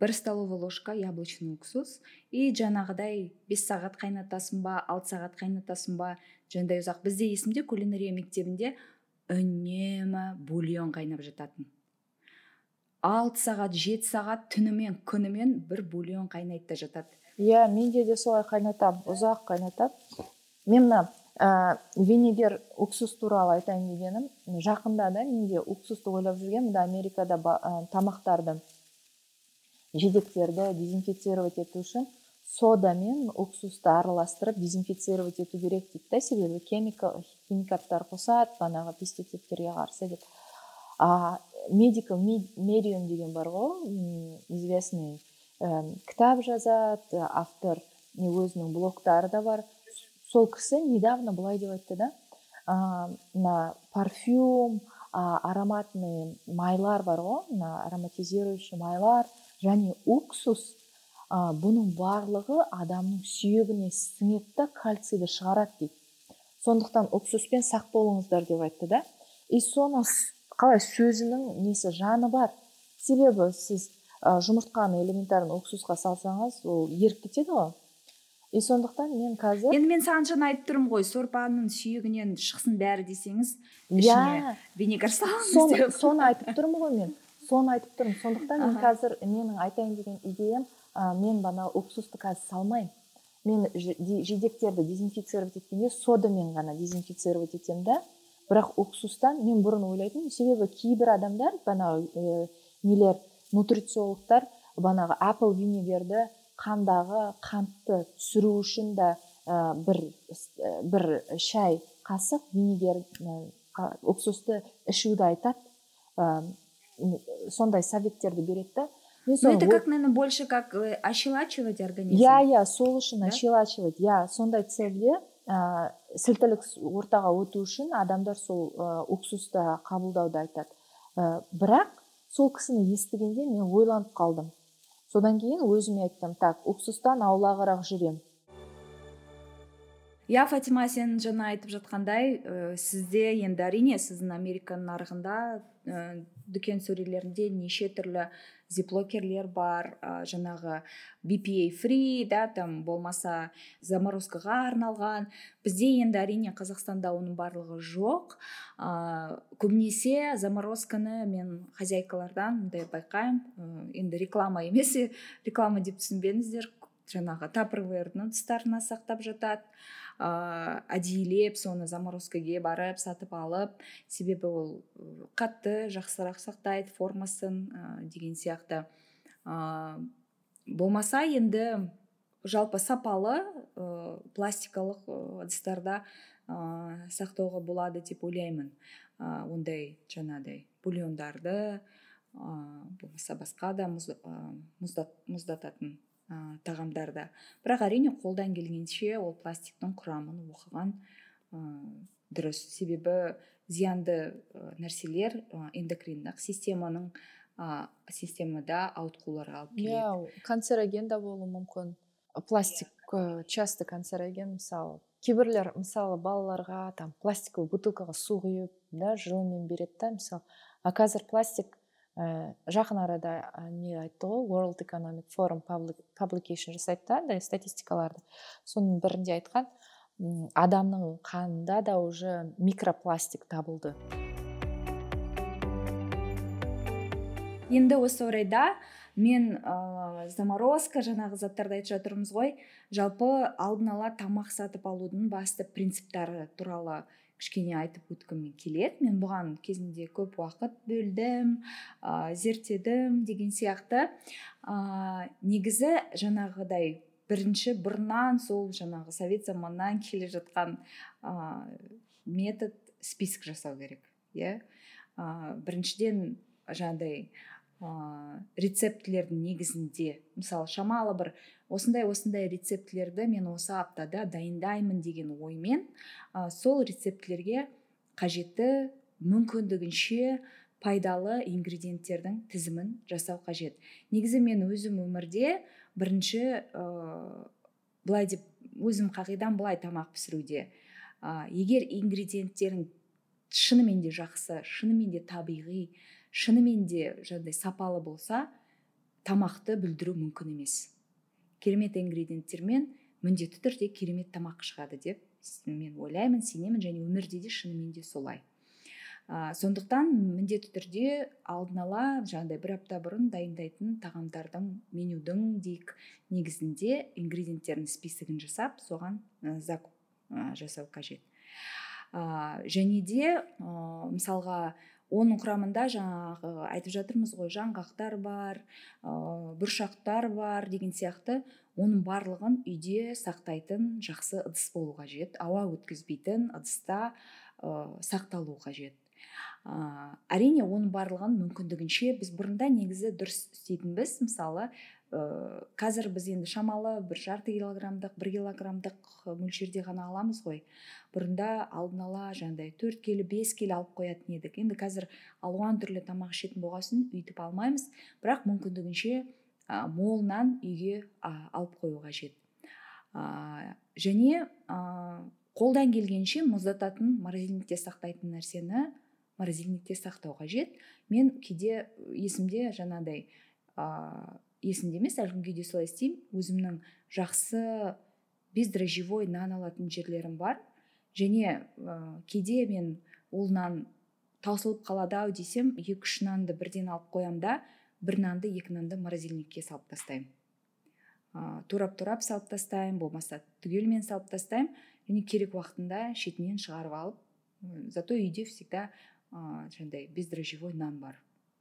Бір столовый ложка яблочный уксус. И жаңағыдай бес сағат қайнатасың ба алты сағат қайнатасың ба? Жаңағыдай ұзақ. Бізде есімде кулинария мектебінде үнемі бульон қайнап жататын. Алты сағат жеті сағат түнімен күнімен бір бульон қайнайды да жатады. Иә менде де солай қайнатамын. Ұзақ қайнатамын. Мен мына ә, винегер уксус туралы айтайын дегенім жақында да менде уксусты ойлап жүргенмін. Да америкада ба- ә, тамақтарды жидектерді дезинфицировать ету үшін сода мен уксусты араластырып дезинфицировать ету керек дейді да. Себебі химика- химикаттар қосады бағанағы пестицидтерге қарсы деп. А медикал медиум деген бар ғой известный кітап жазады автор өзінің блогтары да бар. Сол кісі недавно былай деп айтты да мына парфюм а, ароматный майлар бар ғой мына ароматизирующий майлар және уксус а, бұның барлығы адамның сүйегіне сіңеді да кальцийді шығарады дейді. Сондықтан уксуспен сақ болыңыздар деп айтты да. И соның қалай сөзінің несі жаны бар. Себебі сіз ә, жұмыртқаны элементарно уксусқа салсаңыз ол еріп кетеді ғой. И сондықтан мен қазір енді мен саған жаңа айтып тұрмын ғой сорпаның сүйегінен шықсын бәрі десеңіз иә ішіне винегар салыңыз соны, деп. соны айтып тұрмын ғой мен. Соны айтып тұрмын. Сондықтан мен қазір менің айтайын деген идеям ә, мен бана уксусты қазір салмаймын. Мен жидектерді дезинфицировать еткенде содамен ғана дезинфицировать етемін да. Бірақ уксустан мен бұрын ойлайтынмын себебі кейбір адамдар банағы ә, нелер нутрициологтар банағы apple винегерді қандағы қантты түсіру үшін да ә, бір ә, бір шай қасық винегер ә, уксусты ішуді айтады. Ә, сондай советтерді береді да. Соны это как наверное больше как э, ощелачивать организм. Иә иә сол үшін ощелачивать. Иә сондай цельде ә, сілтілік ортаға өту үшін адамдар сол ә, уксусты қабылдауды айтады. Ә, бірақ сол кісіні естігенде мен ойланып қалдым. Содан кейін өзіме айттым так уксустан аулағырақ жүрем иә фатима сен жаңа айтып жатқандай ә, сізде енді әрине сіздің америка нарығында ә, дүкен сөрелерінде неше түрлі зиплокерлер бар ә, жаңағы bpa free да там болмаса заморозкаға арналған. Бізде енді әрине қазақстанда оның барлығы жоқ. Ә, көбінесе заморозканы мен хозяйкалардан мындай байқаймын. Енді реклама емес реклама деп түсінбеңіздер жаңағы тапрвердің ыдыстарына сақтап жатады. Ыыы әдейілеп соны заморозкаге барып сатып алып себебі ол қатты жақсырақ сақтайды формасын ә, деген сияқты. Ә, болмаса енді жалпы сапалы ә, пластикалық ыдыстарда ә, сақтауға болады деп ойлаймын. Ә, ондай жаңағыдай бульондарды ә, болмаса басқа да мұз, мұздататын ә, тағамдарда бірақ әрине қолдан келгенше ол пластиктің құрамын оқыған ә, дұрыс. Себебі зиянды ә, нәрселер ә, эндокриндік системаның ә, системада ауытқуларға алып келеді. иә канцероген да болуы мүмкін. Пластик часто канцероген мысалы кейбірлер мысалы балаларға там пластиковый бутылкаға су құйып да жылымен береді да мысалы а қазір пластик ә, жақын арада не айтты ғой world economic forum publication жасайды да андай статистикаларды. Соның бірінде айтқан адамның қанында да уже микропластик табылды. Енді осы орайда мен ә, заморозка жаңағы заттарды айтып жатырмыз ғой. Жалпы алдын ала тамақ сатып алудың басты принциптары туралы кішкене айтып өткім келеді. Мен бұған кезінде көп уақыт бөлдім ә, зерттедім деген сияқты. Ә, негізі жаңағыдай бірінші бұрыннан сол жаңағы совет заманынан келе жатқан ә, метод список жасау керек иә. Ә, біріншіден жаңағыдай ә, рецептілердің негізінде. Мысалы шамалы бір осындай осындай рецептілерді мен осы аптада дайындаймын деген оймен ә, сол рецептілерге қажетті мүмкіндігінше пайдалы ингредиенттердің тізімін жасау қажет. Негізі мен өзім өмірде бірінші ә, былай деп өзім қағидам былай тамақ пісіруде. Ә, егер ингредиенттерің шынымен де жақсы шынымен де табиғи шынымен де жаңағыдай сапалы болса тамақты бүлдіру мүмкін емес. Керемет ингредиенттермен міндетті түрде керемет тамақ шығады деп мен ойлаймын сенемін және өмірде де шынымен де солай. Ә, сондықтан міндетті түрде алдын ала жаңағыдай бір апта бұрын дайындайтын тағамдардың менюдің дейік негізінде ингредиенттердің списогін жасап соған ә, закуп ә, жасау қажет. Ә, және де ә, мысалға оның құрамында жаңағы айтып жатырмыз ғой жаңғақтар бар ә, бұршақтар бар деген сияқты оның барлығын үйде сақтайтын жақсы ыдыс болу қажет ауа өткізбейтін ыдыста ә, сақталу қажет. Ә, әрине оның барлығын мүмкіндігінше біз бұрында негізі дұрыс істейтінбіз. Мысалы ә, қазір біз енді шамалы бір жарты килограммдық бір килограммдық мөлшерде ғана аламыз ғой. Бұрында алдын ала жаңағыдай төрт келі бес келі алып қоятын едік. Енді қазір алуан түрлі тамақ ішетін болған соң алмаймыз. Бірақ мүмкіндігінше ә, молынан үйге ә, алып қою қажет. Ә, және ә, қолдан келгенше мұздататын морозильникте сақтайтын нәрсені морозильникте сақтау қажет. Мен кейде есімде жаңағыдай ә, есімде емес әлі күнге дейін солай істеймін. Өзімнің жақсы бездрожжевой нан алатын жерлерім бар. Және ә, кейде мен ол нан таусылып қалады ау десем екі үш нанды бірден алып қоямын да бір нанды екі нанды морозильникке салып тастаймын. Ә, турап турап салып тастаймын болмаса түгелімен салып тастаймын. Және керек уақытында шетінен шығарып алып зато үйде всегда ә, жаңағыдай бездрожжевой нан бар.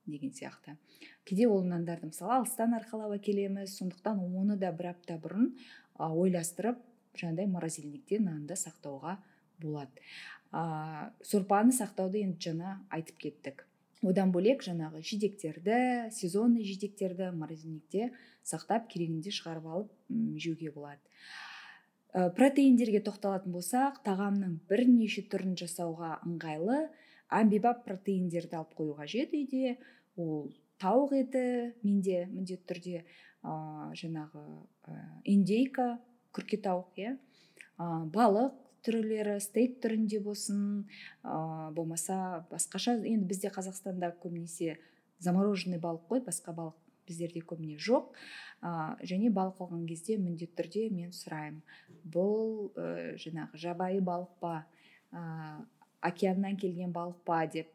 Деген сияқты. Кейде ол нандарды мысалы алыстан арқалап әкелеміз сондықтан оны да бір апта бұрын ойластырып жаңағыдай морозильникте нанды сақтауға болады. Ә, сорпаны сақтауды енді жаңа айтып кеттік. Одан бөлек жаңағы жидектерді сезонный жидектерді морозильникте сақтап керегінде шығарып алып жеуге болады. Ә, протеиндерге тоқталатын болсақ тағамның бірнеше түрін жасауға ыңғайлы. Әмбебап протеиндерді алып қою қажет үйде. Ол тауық еті менде міндетті түрде ә, жаңағы ә, индейка күрке тауық иә. Ә, балық түрлері стейк түрінде болсын ә, болмаса басқаша енді бізде қазақстанда көбінесе замороженный балық қой басқа балық біздерде көбіне жоқ. Ә, және балық алған кезде міндетті түрде мен сұраймын. Бұл ә, жаңағы жабайы балық па ә, океаннан келген балық па деп.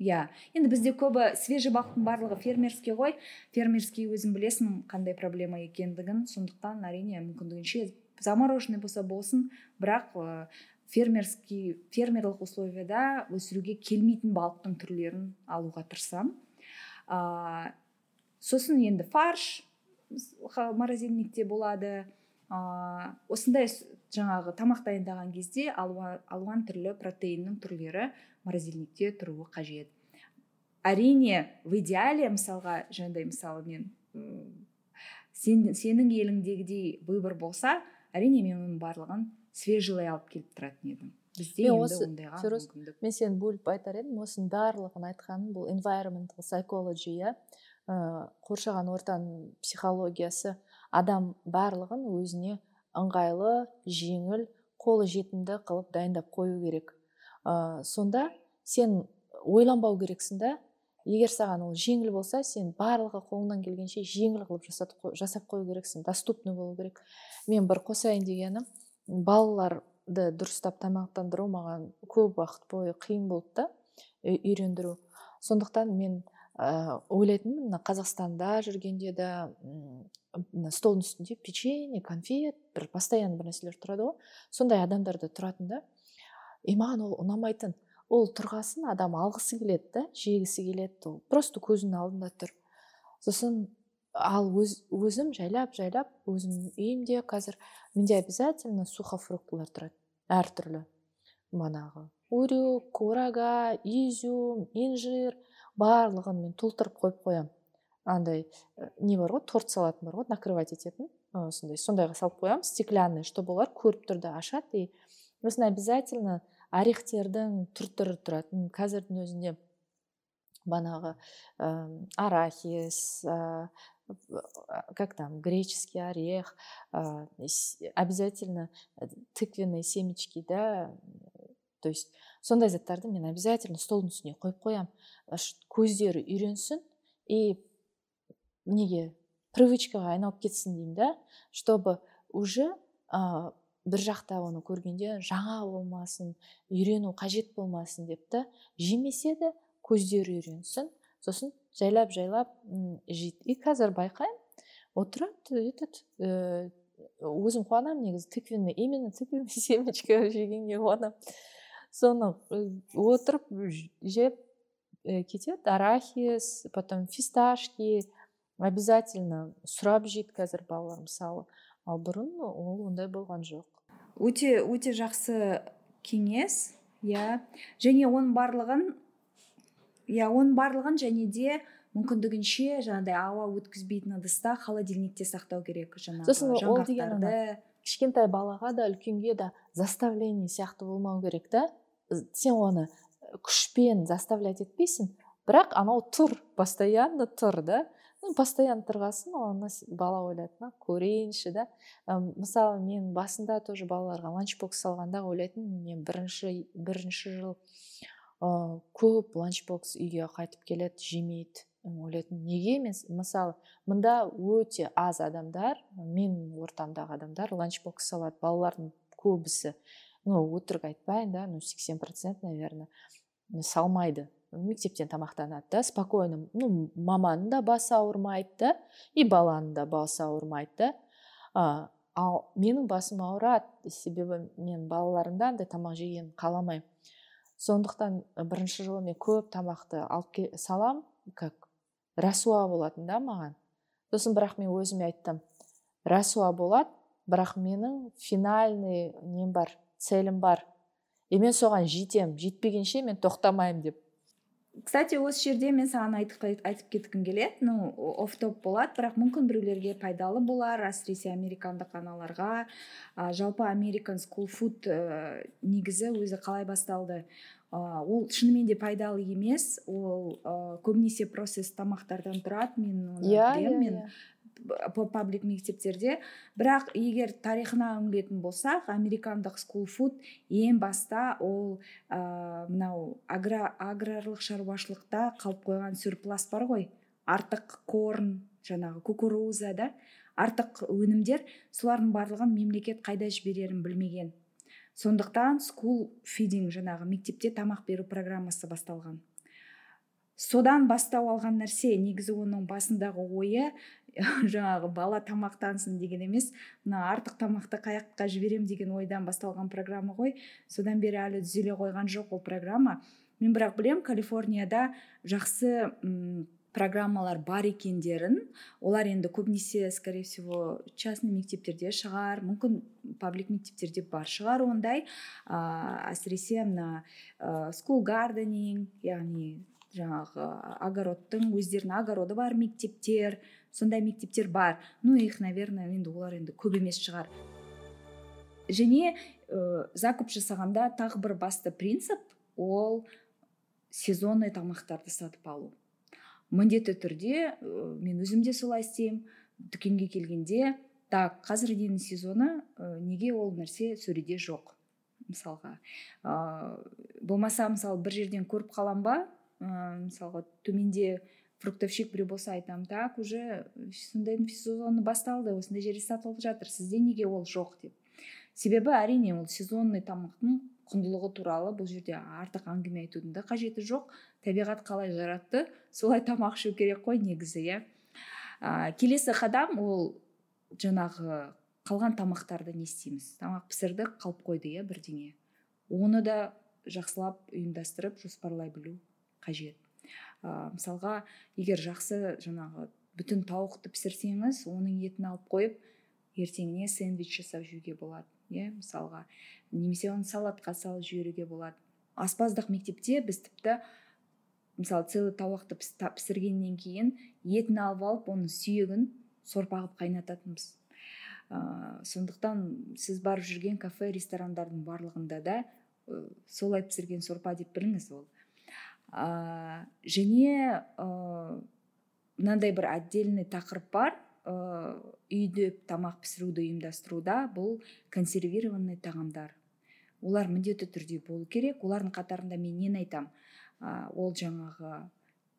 Иә. Енді бізде көбі свежий балықтың барлығы фермерский ғой. Фермерский өзің білесің қандай проблема екендігін. Сондықтан әрине мүмкіндігінше замороженный болса болсын бірақ ә, фермерский фермерлік условияда өсіруге келмейтін балықтың түрлерін алуға тырысамын ә, сосын енді фарш морозильникте болады. Ә, осындай жаңағы тамақ дайындаған кезде алуан түрлі протеиннің түрлері морозильникте тұруы қажет. Әрине в идеале мысалға жаңағыдай мысалы мен сен, сенің еліңдегідей выбор болса әрине мен оның барлығын свежий алып келіп тұратын едім. Бізде енді осы, мен сені бөліп айтар едім. Осының барлығын айтқаным бұл environmental psychology иә. Қоршаған ортаның психологиясы. Адам барлығын өзіне ыңғайлы жеңіл қолы жетімді қылып дайындап қою керек. Ә, сонда сен ойланбау керексің да егер саған ол жеңіл болса сен барлығы қолыңнан келгенше жеңіл қылып жасап қою керексің доступный болу керек. Мен бір қосайын дегенім балаларды дұрыстап тамақтандыру маған көп уақыт бойы қиын болды да үйрендіру. Сондықтан мен ә, ойлайтынмын мына қазақстанда жүргенде де мына столдың үстінде печенье конфет бір постоянно бір нәрселер тұрады ғой. Сондай адамдарда тұратын да. И маған ол ұнамайтын. Ол тұрғасын адам алғысы келеді да жегісі келеді ол просто көзінің алдында тұр. Сосын ал өз, өзім жайлап жайлап өзімнің үйімде қазір менде обязательно сухофруктылар тұрады әртүрлі манағы. Урюк курага изюм инжир барлығын мен толтырып қойып қоямын. Андай не бар ғой торт салатын бар ғой накрывать ететін. Осындай сондайға салып қоямын. Стеклянный чтобы олар көріп тұрды ашады. И сосын обязательно орехтердің түр түрі тұрады қазірдің өзінде банағы ә, арахис ә, как там греческий орех ә, обязательно тыквенные семечки да то есть сондай заттарды мен обязательно столдың үстіне қойып қоямын көздері үйренсін и неге привычкаға айналып кетсін деймін да чтобы уже ә, бір жақта оны көргенде жаңа болмасын үйрену қажет болмасын деп та жемесе де көздері үйренсін. Сосын жайлап жайлап жейді. И қазір байқаймын отырады этот өзім қуанамын негізі тыквенный именно тыквенный семечка жегенге қуанамын. Соны отырып жеп кетеді арахис потом фисташки обязательно сұрап жейді қазір балалар мысалы ал бұрын ол ондай болған жоқ өте өте жақсы кеңес иә және оның барлығын иә оның барлығын және де мүмкіндігінше жаңағыдай ауа өткізбейтін ыдыста холодильникте сақтау керек жаңағы сосын ол деген кішкентай балаға да үлкенге де заставление сияқты болмау керек та. Сен оны күшпен заставлять етпейсің бірақ анау тұр постоянно тұр да. Ну постоянно тұрғасын оны бала ойлайды көрейінші да мысалы мен басында тоже балаларға ланчбокс салғанда ойлайтынмын мен бірінші бірінші жыл ә, көп ланчбокс үйге қайтып келеді жемейді. Ойлайтынмын неге мен мысалы мында өте аз адамдар мен ортамдағы адамдар ланчбокс салады. Балалардың көбісі ну өтірік айтпайын да ну сексен процент наверное салмайды. Мектептен тамақтанады да спокойно ну маманың да басы ауырмайды да и баланың да басы ауырмайды да. А, ал менің басым ауырады себебі мен балаларымда андай тамақ жегенін қаламаймын. Сондықтан бірінші жылы мен көп тамақты алып салам как рәсуа болатын да маған. Сосын бірақ мен өзіме айттым рәсуа болады бірақ менің финальный нем бар целім бар. И мен соған жетем жетпегенше мен тоқтамаймын деп. Кстати осы жерде мен саған айтып, айтып кеткім келеді. Ну оф топ болады бірақ мүмкін біреулерге пайдалы болар. Әсіресе американдық аналарға. Ә, жалпы american school food ә, негізі өзі қалай басталды? Ол шынымен де пайдалы емес. Ол ә, көбінесе процесс тамақтардан тұрады мен оны иә білемін иә мен иә. паблик мектептерде. Бірақ егер тарихына үңілетін болсақ американдық скул фуд ең баста ол ә, мынау агра, аграрлық шаруашылықта қалып қойған сүрплас бар ғой. Артық корн жаңағы кукуруза да. Артық өнімдер. Солардың барлығын мемлекет қайда жіберерін білмеген. Сондықтан скул фидинг жаңағы мектепте тамақ беру программасы басталған. Содан бастау алған нәрсе негізі оның басындағы ойы жаңағы бала тамақтансын деген емес мына артық тамақты қай жаққа жіберем деген ойдан басталған программа ғой. Содан бері әлі түзеле қойған жоқ ол программа. Мен бірақ білем калифорнияда жақсы м, программалар бар екендерін олар енді көбінесе скорее всего частный мектептерде шығар мүмкін паблик мектептерде бар шығар ондай. Ә, әсіресе мына ә, скул гарденинг яғни жаңағы огородтың өздерінің огороды бар мектептер сондай мектептер бар. Ну их наверное енді олар енді көп емес шығар. Және ә, закуп жасағанда тағы бір басты принцип ол сезонный тамақтарды сатып алу. Міндетті түрде мен өзім де солай істеймін. дүкенге келгенде так қазір ненің сезоны ә, неге ол нәрсе сөреде жоқ мысалға. Ә, болмаса мысалы бір жерден көріп қалам ба? Ә, мысалға төменде фруктовщик біреу болса айтамын так уже сондайдың сезоны басталды осындай жерде сатылып жатыр сізде неге ол жоқ? деп. Себебі әрине ол сезонный тамақтың құндылығы туралы бұл жерде артық әңгіме айтудың да қажеті жоқ. Табиғат қалай жаратты солай тамақ ішу керек қой негізі иә. Ә, келесі қадам ол жаңағы қалған тамақтарды не істейміз? Тамақ пісірдік қалып қойды иә бірдеңе. Оны да жақсылап ұйымдастырып жоспарлай білу қажет. Ә, мысалға егер жақсы жаңағы бүтін тауықты пісірсеңіз оның етін алып қойып ертеңіне сэндвич жасап жеуге болады. Иә мысалға немесе оны салатқа салып жіберуге болады. Аспаздық мектепте біз тіпті мысалы целый тауақты пісіргеннен кейін етін алып алып оның сүйегін сорпа қылып қайнататынбыз. Ә, сондықтан сіз барып жүрген кафе ресторандардың барлығында да ә, солай пісірген сорпа деп біліңіз ол. Ә, және ә, мынандай бір отдельный тақырып бар. Үйде тамақ пісіруді ұйымдастыруда бұл консервированный тағамдар. Олар міндетті түрде болу керек. Олардың қатарында мен нені айтам? Ә, ол жаңағы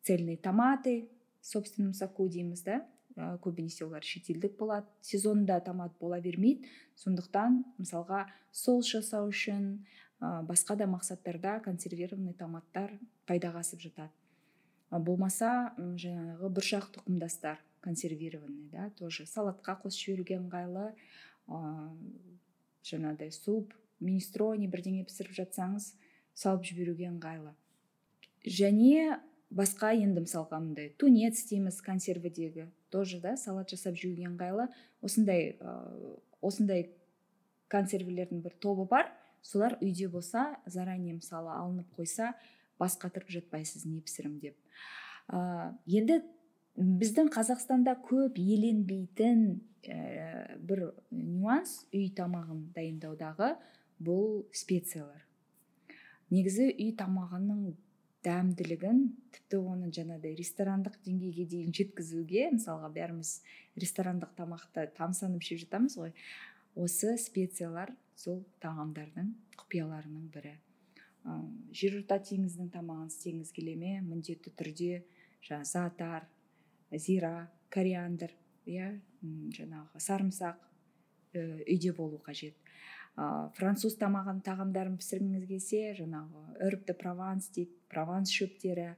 цельные томаты собственном соку дейміз да. Ә, көбінесе олар шетелдік болады сезонда томат бола бермейді. Сондықтан мысалға соус жасау үшін ә, басқа да мақсаттарда консервированный томаттар пайдаға асып жатады болмаса жаңағы бұршақ тұқымдастар. Консервированный да тоже. Салатқа қосып жіберуге ыңғайлы. Ә, жаңағыдай суп минестрони бірдеңе пісіріп жатсаңыз салып жіберуге ыңғайлы. Және басқа енді мысалға мындай. Тунец дейміз консервідегі. Тоже да салат жасап жеуге ыңғайлы. Осындай ә, осындай консервілердің бір тобы бар. Солар үйде болса заранее мысалы алынып қойса бас қатырып жатпайсыз не пісірім деп. Ә, енді біздің қазақстанда көп еленбейтін ә, бір нюанс үй тамағын дайындаудағы бұл специялар. Негізі үй тамағының дәмділігін тіпті оны жаңағыдай ресторандық деңгейге дейін жеткізуге мысалға бәріміз ресторандық тамақты тамсанып жеп жатамыз ғой осы специялар сол тағамдардың құпияларының бірі. Ә, жерорта теңізінің тамағын істегіңіз келе ме? Міндетті түрде жаңағы затар зира кориандр иә жаңағы сарымсақ үйде болу қажет. Ә, француз тамағын тағамдарын пісіргіңіз келсе жаңағы de прованс дейді прованс шөптері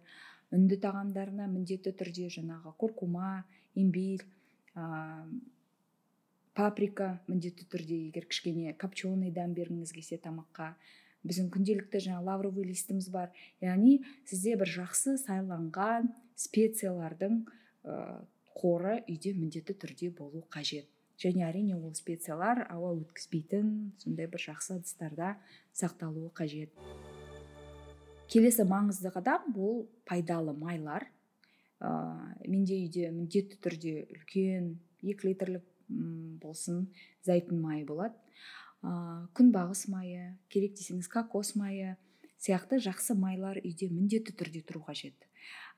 үнді тағамдарына міндетті түрде жаңағы куркума имбирь ә, паприка міндетті түрде егер кішкене копченый дәм бергіңіз келсе тамаққа. Біздің күнделікті жаңа лавровый листіміз бар яғни сізде бір жақсы сайланған специялардың қоры үйде міндетті түрде болу қажет. Және әрине ол специялар ауа өткізбейтін сондай бір жақсы ыдыстарда сақталуы қажет. Келесі маңызды қадам бұл пайдалы майлар. Ә, менде үйде міндетті түрде үлкен екі литрлік болсын зәйтүн майы болады. Ә, күнбағыс майы керек десеңіз кокос майы сияқты жақсы майлар үйде міндетті түрде тұру қажет.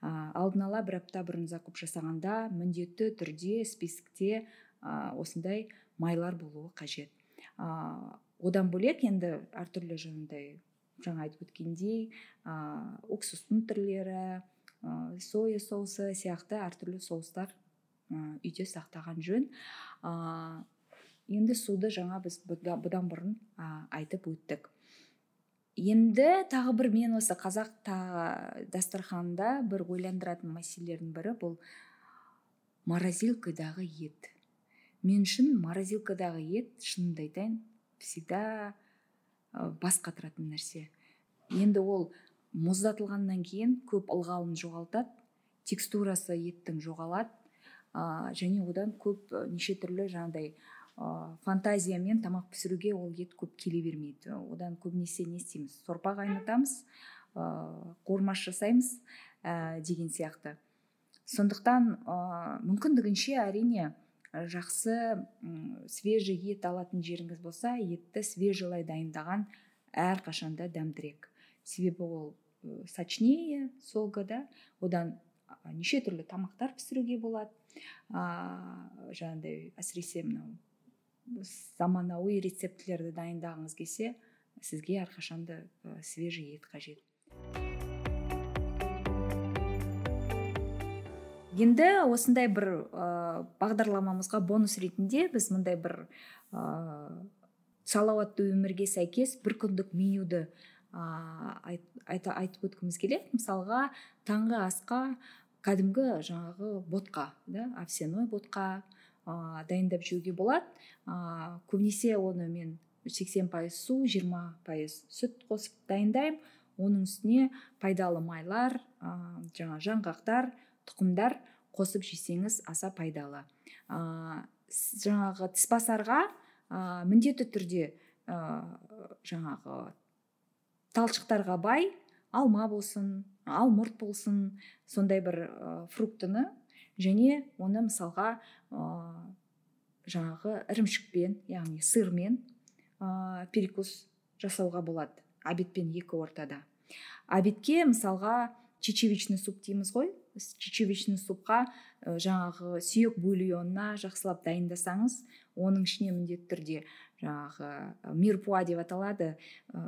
Алдын ала бір апта бұрын закуп жасағанда міндетті түрде списокте осындай майлар болуы қажет. Одан бөлек енді әртүрлі жаңағыдай жаңа айтып өткендей ә, уксустың түрлері ә, соя соусы сияқты әртүрлі соустар ә, үйде сақтаған жөн. Ә, енді суды жаңа біз бұдан бұрын айтып өттік. Енді тағы бір мен осы қазақ та, дастарханында бір ойландыратын мәселелердің бірі бұл морозилкадағы ет. Мен үшін морозилкадағы ет шынымды айтайын всегда бас қатыратын нәрсе. Енді ол мұздатылғаннан кейін көп ылғалын жоғалтады текстурасы еттің жоғалады және одан көп неше түрлі жаңағыдай ә, фантазиямен тамақ пісіруге ол ет көп келе бермейді. Одан көбінесе не істейміз? Сорпа қайнатамыз ә, қуырмаш жасаймыз ә, деген сияқты. Сондықтан ә, мүмкіндігінше әрине жақсы свежий ет алатын жеріңіз болса етті свежелай дайындаған әрқашанда дәмдірек. Себебі ол сочнее солго да? Одан неше түрлі тамақтар пісіруге болады. Ыыы жаңағыдай әсіресе мынау заманауи рецептілерді дайындағыңыз келсе сізге әрқашанда ә, свежий ет қажет. Енді осындай бір ә, бағдарламамызға бонус ретінде біз мындай бір ә, салауатты өмірге сәйкес бір күндік менюді ә, айт, айтып өткіміз келеді. Мысалға таңғы асқа кәдімгі жаңағы ботқа да овсяной ботқа ә, дайындап жеуге болады. Ә, көбінесе оны мен 80 пайыз су 20 пайыз сүт қосып дайындаймын. Оның үстіне пайдалы майлар ә, жаңа жаңғақтар тұқымдар қосып жесеңіз аса пайдалы. Ә, жаңағы тіспасарға ә, міндетті түрде ә, жаңағы талшықтарға бай алма болсын алмұрт болсын сондай бір фруктыны және оны мысалға ә, жаңағы ірімшікпен яғни сырмен ә, перекус жасауға болады. Обедпен екі ортада. Обедке мысалға чечевичный суп дейміз ғой. Чечевичный супқа ә, жаңағы сүйек бульонына жақсылап дайындасаңыз оның ішіне міндетті түрде жаңағы мирпуа деп аталады. Ә,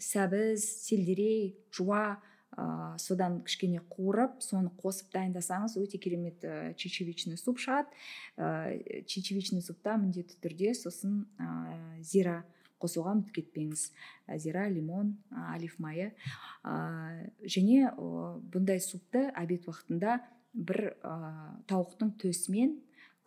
сәбіз сельдерей жуа ә, содан кішкене қуырып соны қосып дайындасаңыз өте керемет ә, чечевичный суп шығады ә, чечевичный супта міндетті түрде сосын ә, зира қосуға ұмытып кетпеңіз зира лимон олив майы. Ә, және ә, бұндай супты обед уақытында бір ә, тауықтың төсімен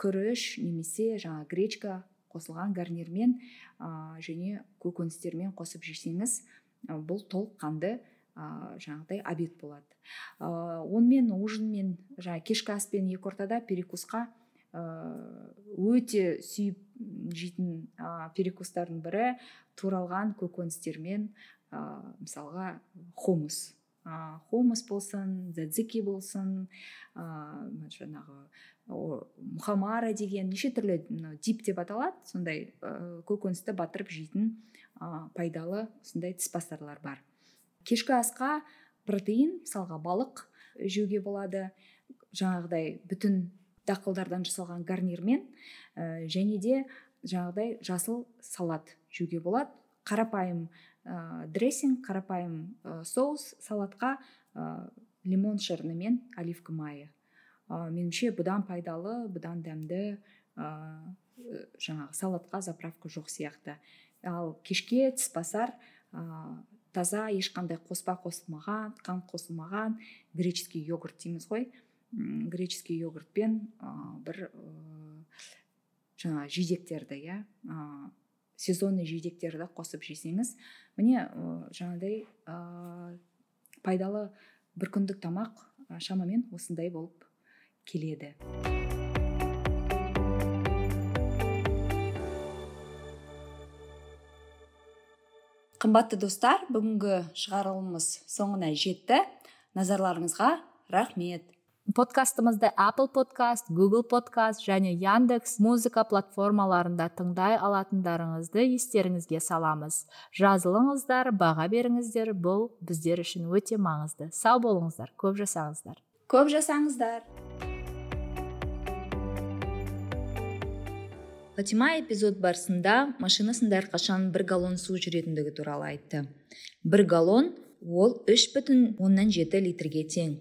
күріш немесе жаңа гречка қосылған гарнирмен ә, және көкөністермен қосып жесеңіз бұл толыққанды ә, жаңағыдай обед болады. Ә, онымен ужинмен жаңағы кешкі ас пен екі ортада перекусқа өте сүйіп жейтін ә, перекустардың бірі туралған көкөністермен ә, мысалға хумус. Ә, хумус болсын задзики болсын ә, жаңағы мұхамара деген неше түрлі дип деп аталады. Сондай ә, көкөністі батырып жейтін ә, пайдалы осындай тіспастарлар бар. Кешкі асқа протеин мысалға балық жеуге болады. Жаңағыдай бүтін дақылдардан жасалған гарнирмен ә, және де жаңағыдай жасыл салат жеуге болады. Қарапайым ә, дрессинг қарапайым ә, соус салатқа ә, лимон шырыны мен оливка майы. Ә, меніңше бұдан пайдалы бұдан дәмді ә, жаңағы салатқа заправка жоқ сияқты. Ал кешке тіспасар таза ешқандай қоспа қосылмаған қант қосылмаған греческий йогурт дейміз ғой. Греческий йогуртпен ә, бір ә, жаңа жидектерді иә ә, сезонный жидектерді қосып жесеңіз міне ә, жаңағыдай ә, пайдалы бір күндік тамақ шамамен осындай болып келеді. Қымбатты достар бүгінгі шығарылымымыз соңына жетті. Назарларыңызға рахмет. Подкастымызды apple подкаст google подкаст және яндекс музыка платформаларында тыңдай алатындарыңызды естеріңізге саламыз. Жазылыңыздар баға беріңіздер. Бұл біздер үшін өте маңызды. Сау болыңыздар көп жасаңыздар. Көп жасаңыздар. Фатима эпизод барысында машинасында әрқашан бір галлон су жүретіндігі туралы айтты. Бір галлон ол үш бүтін оннан жеті литрге тең.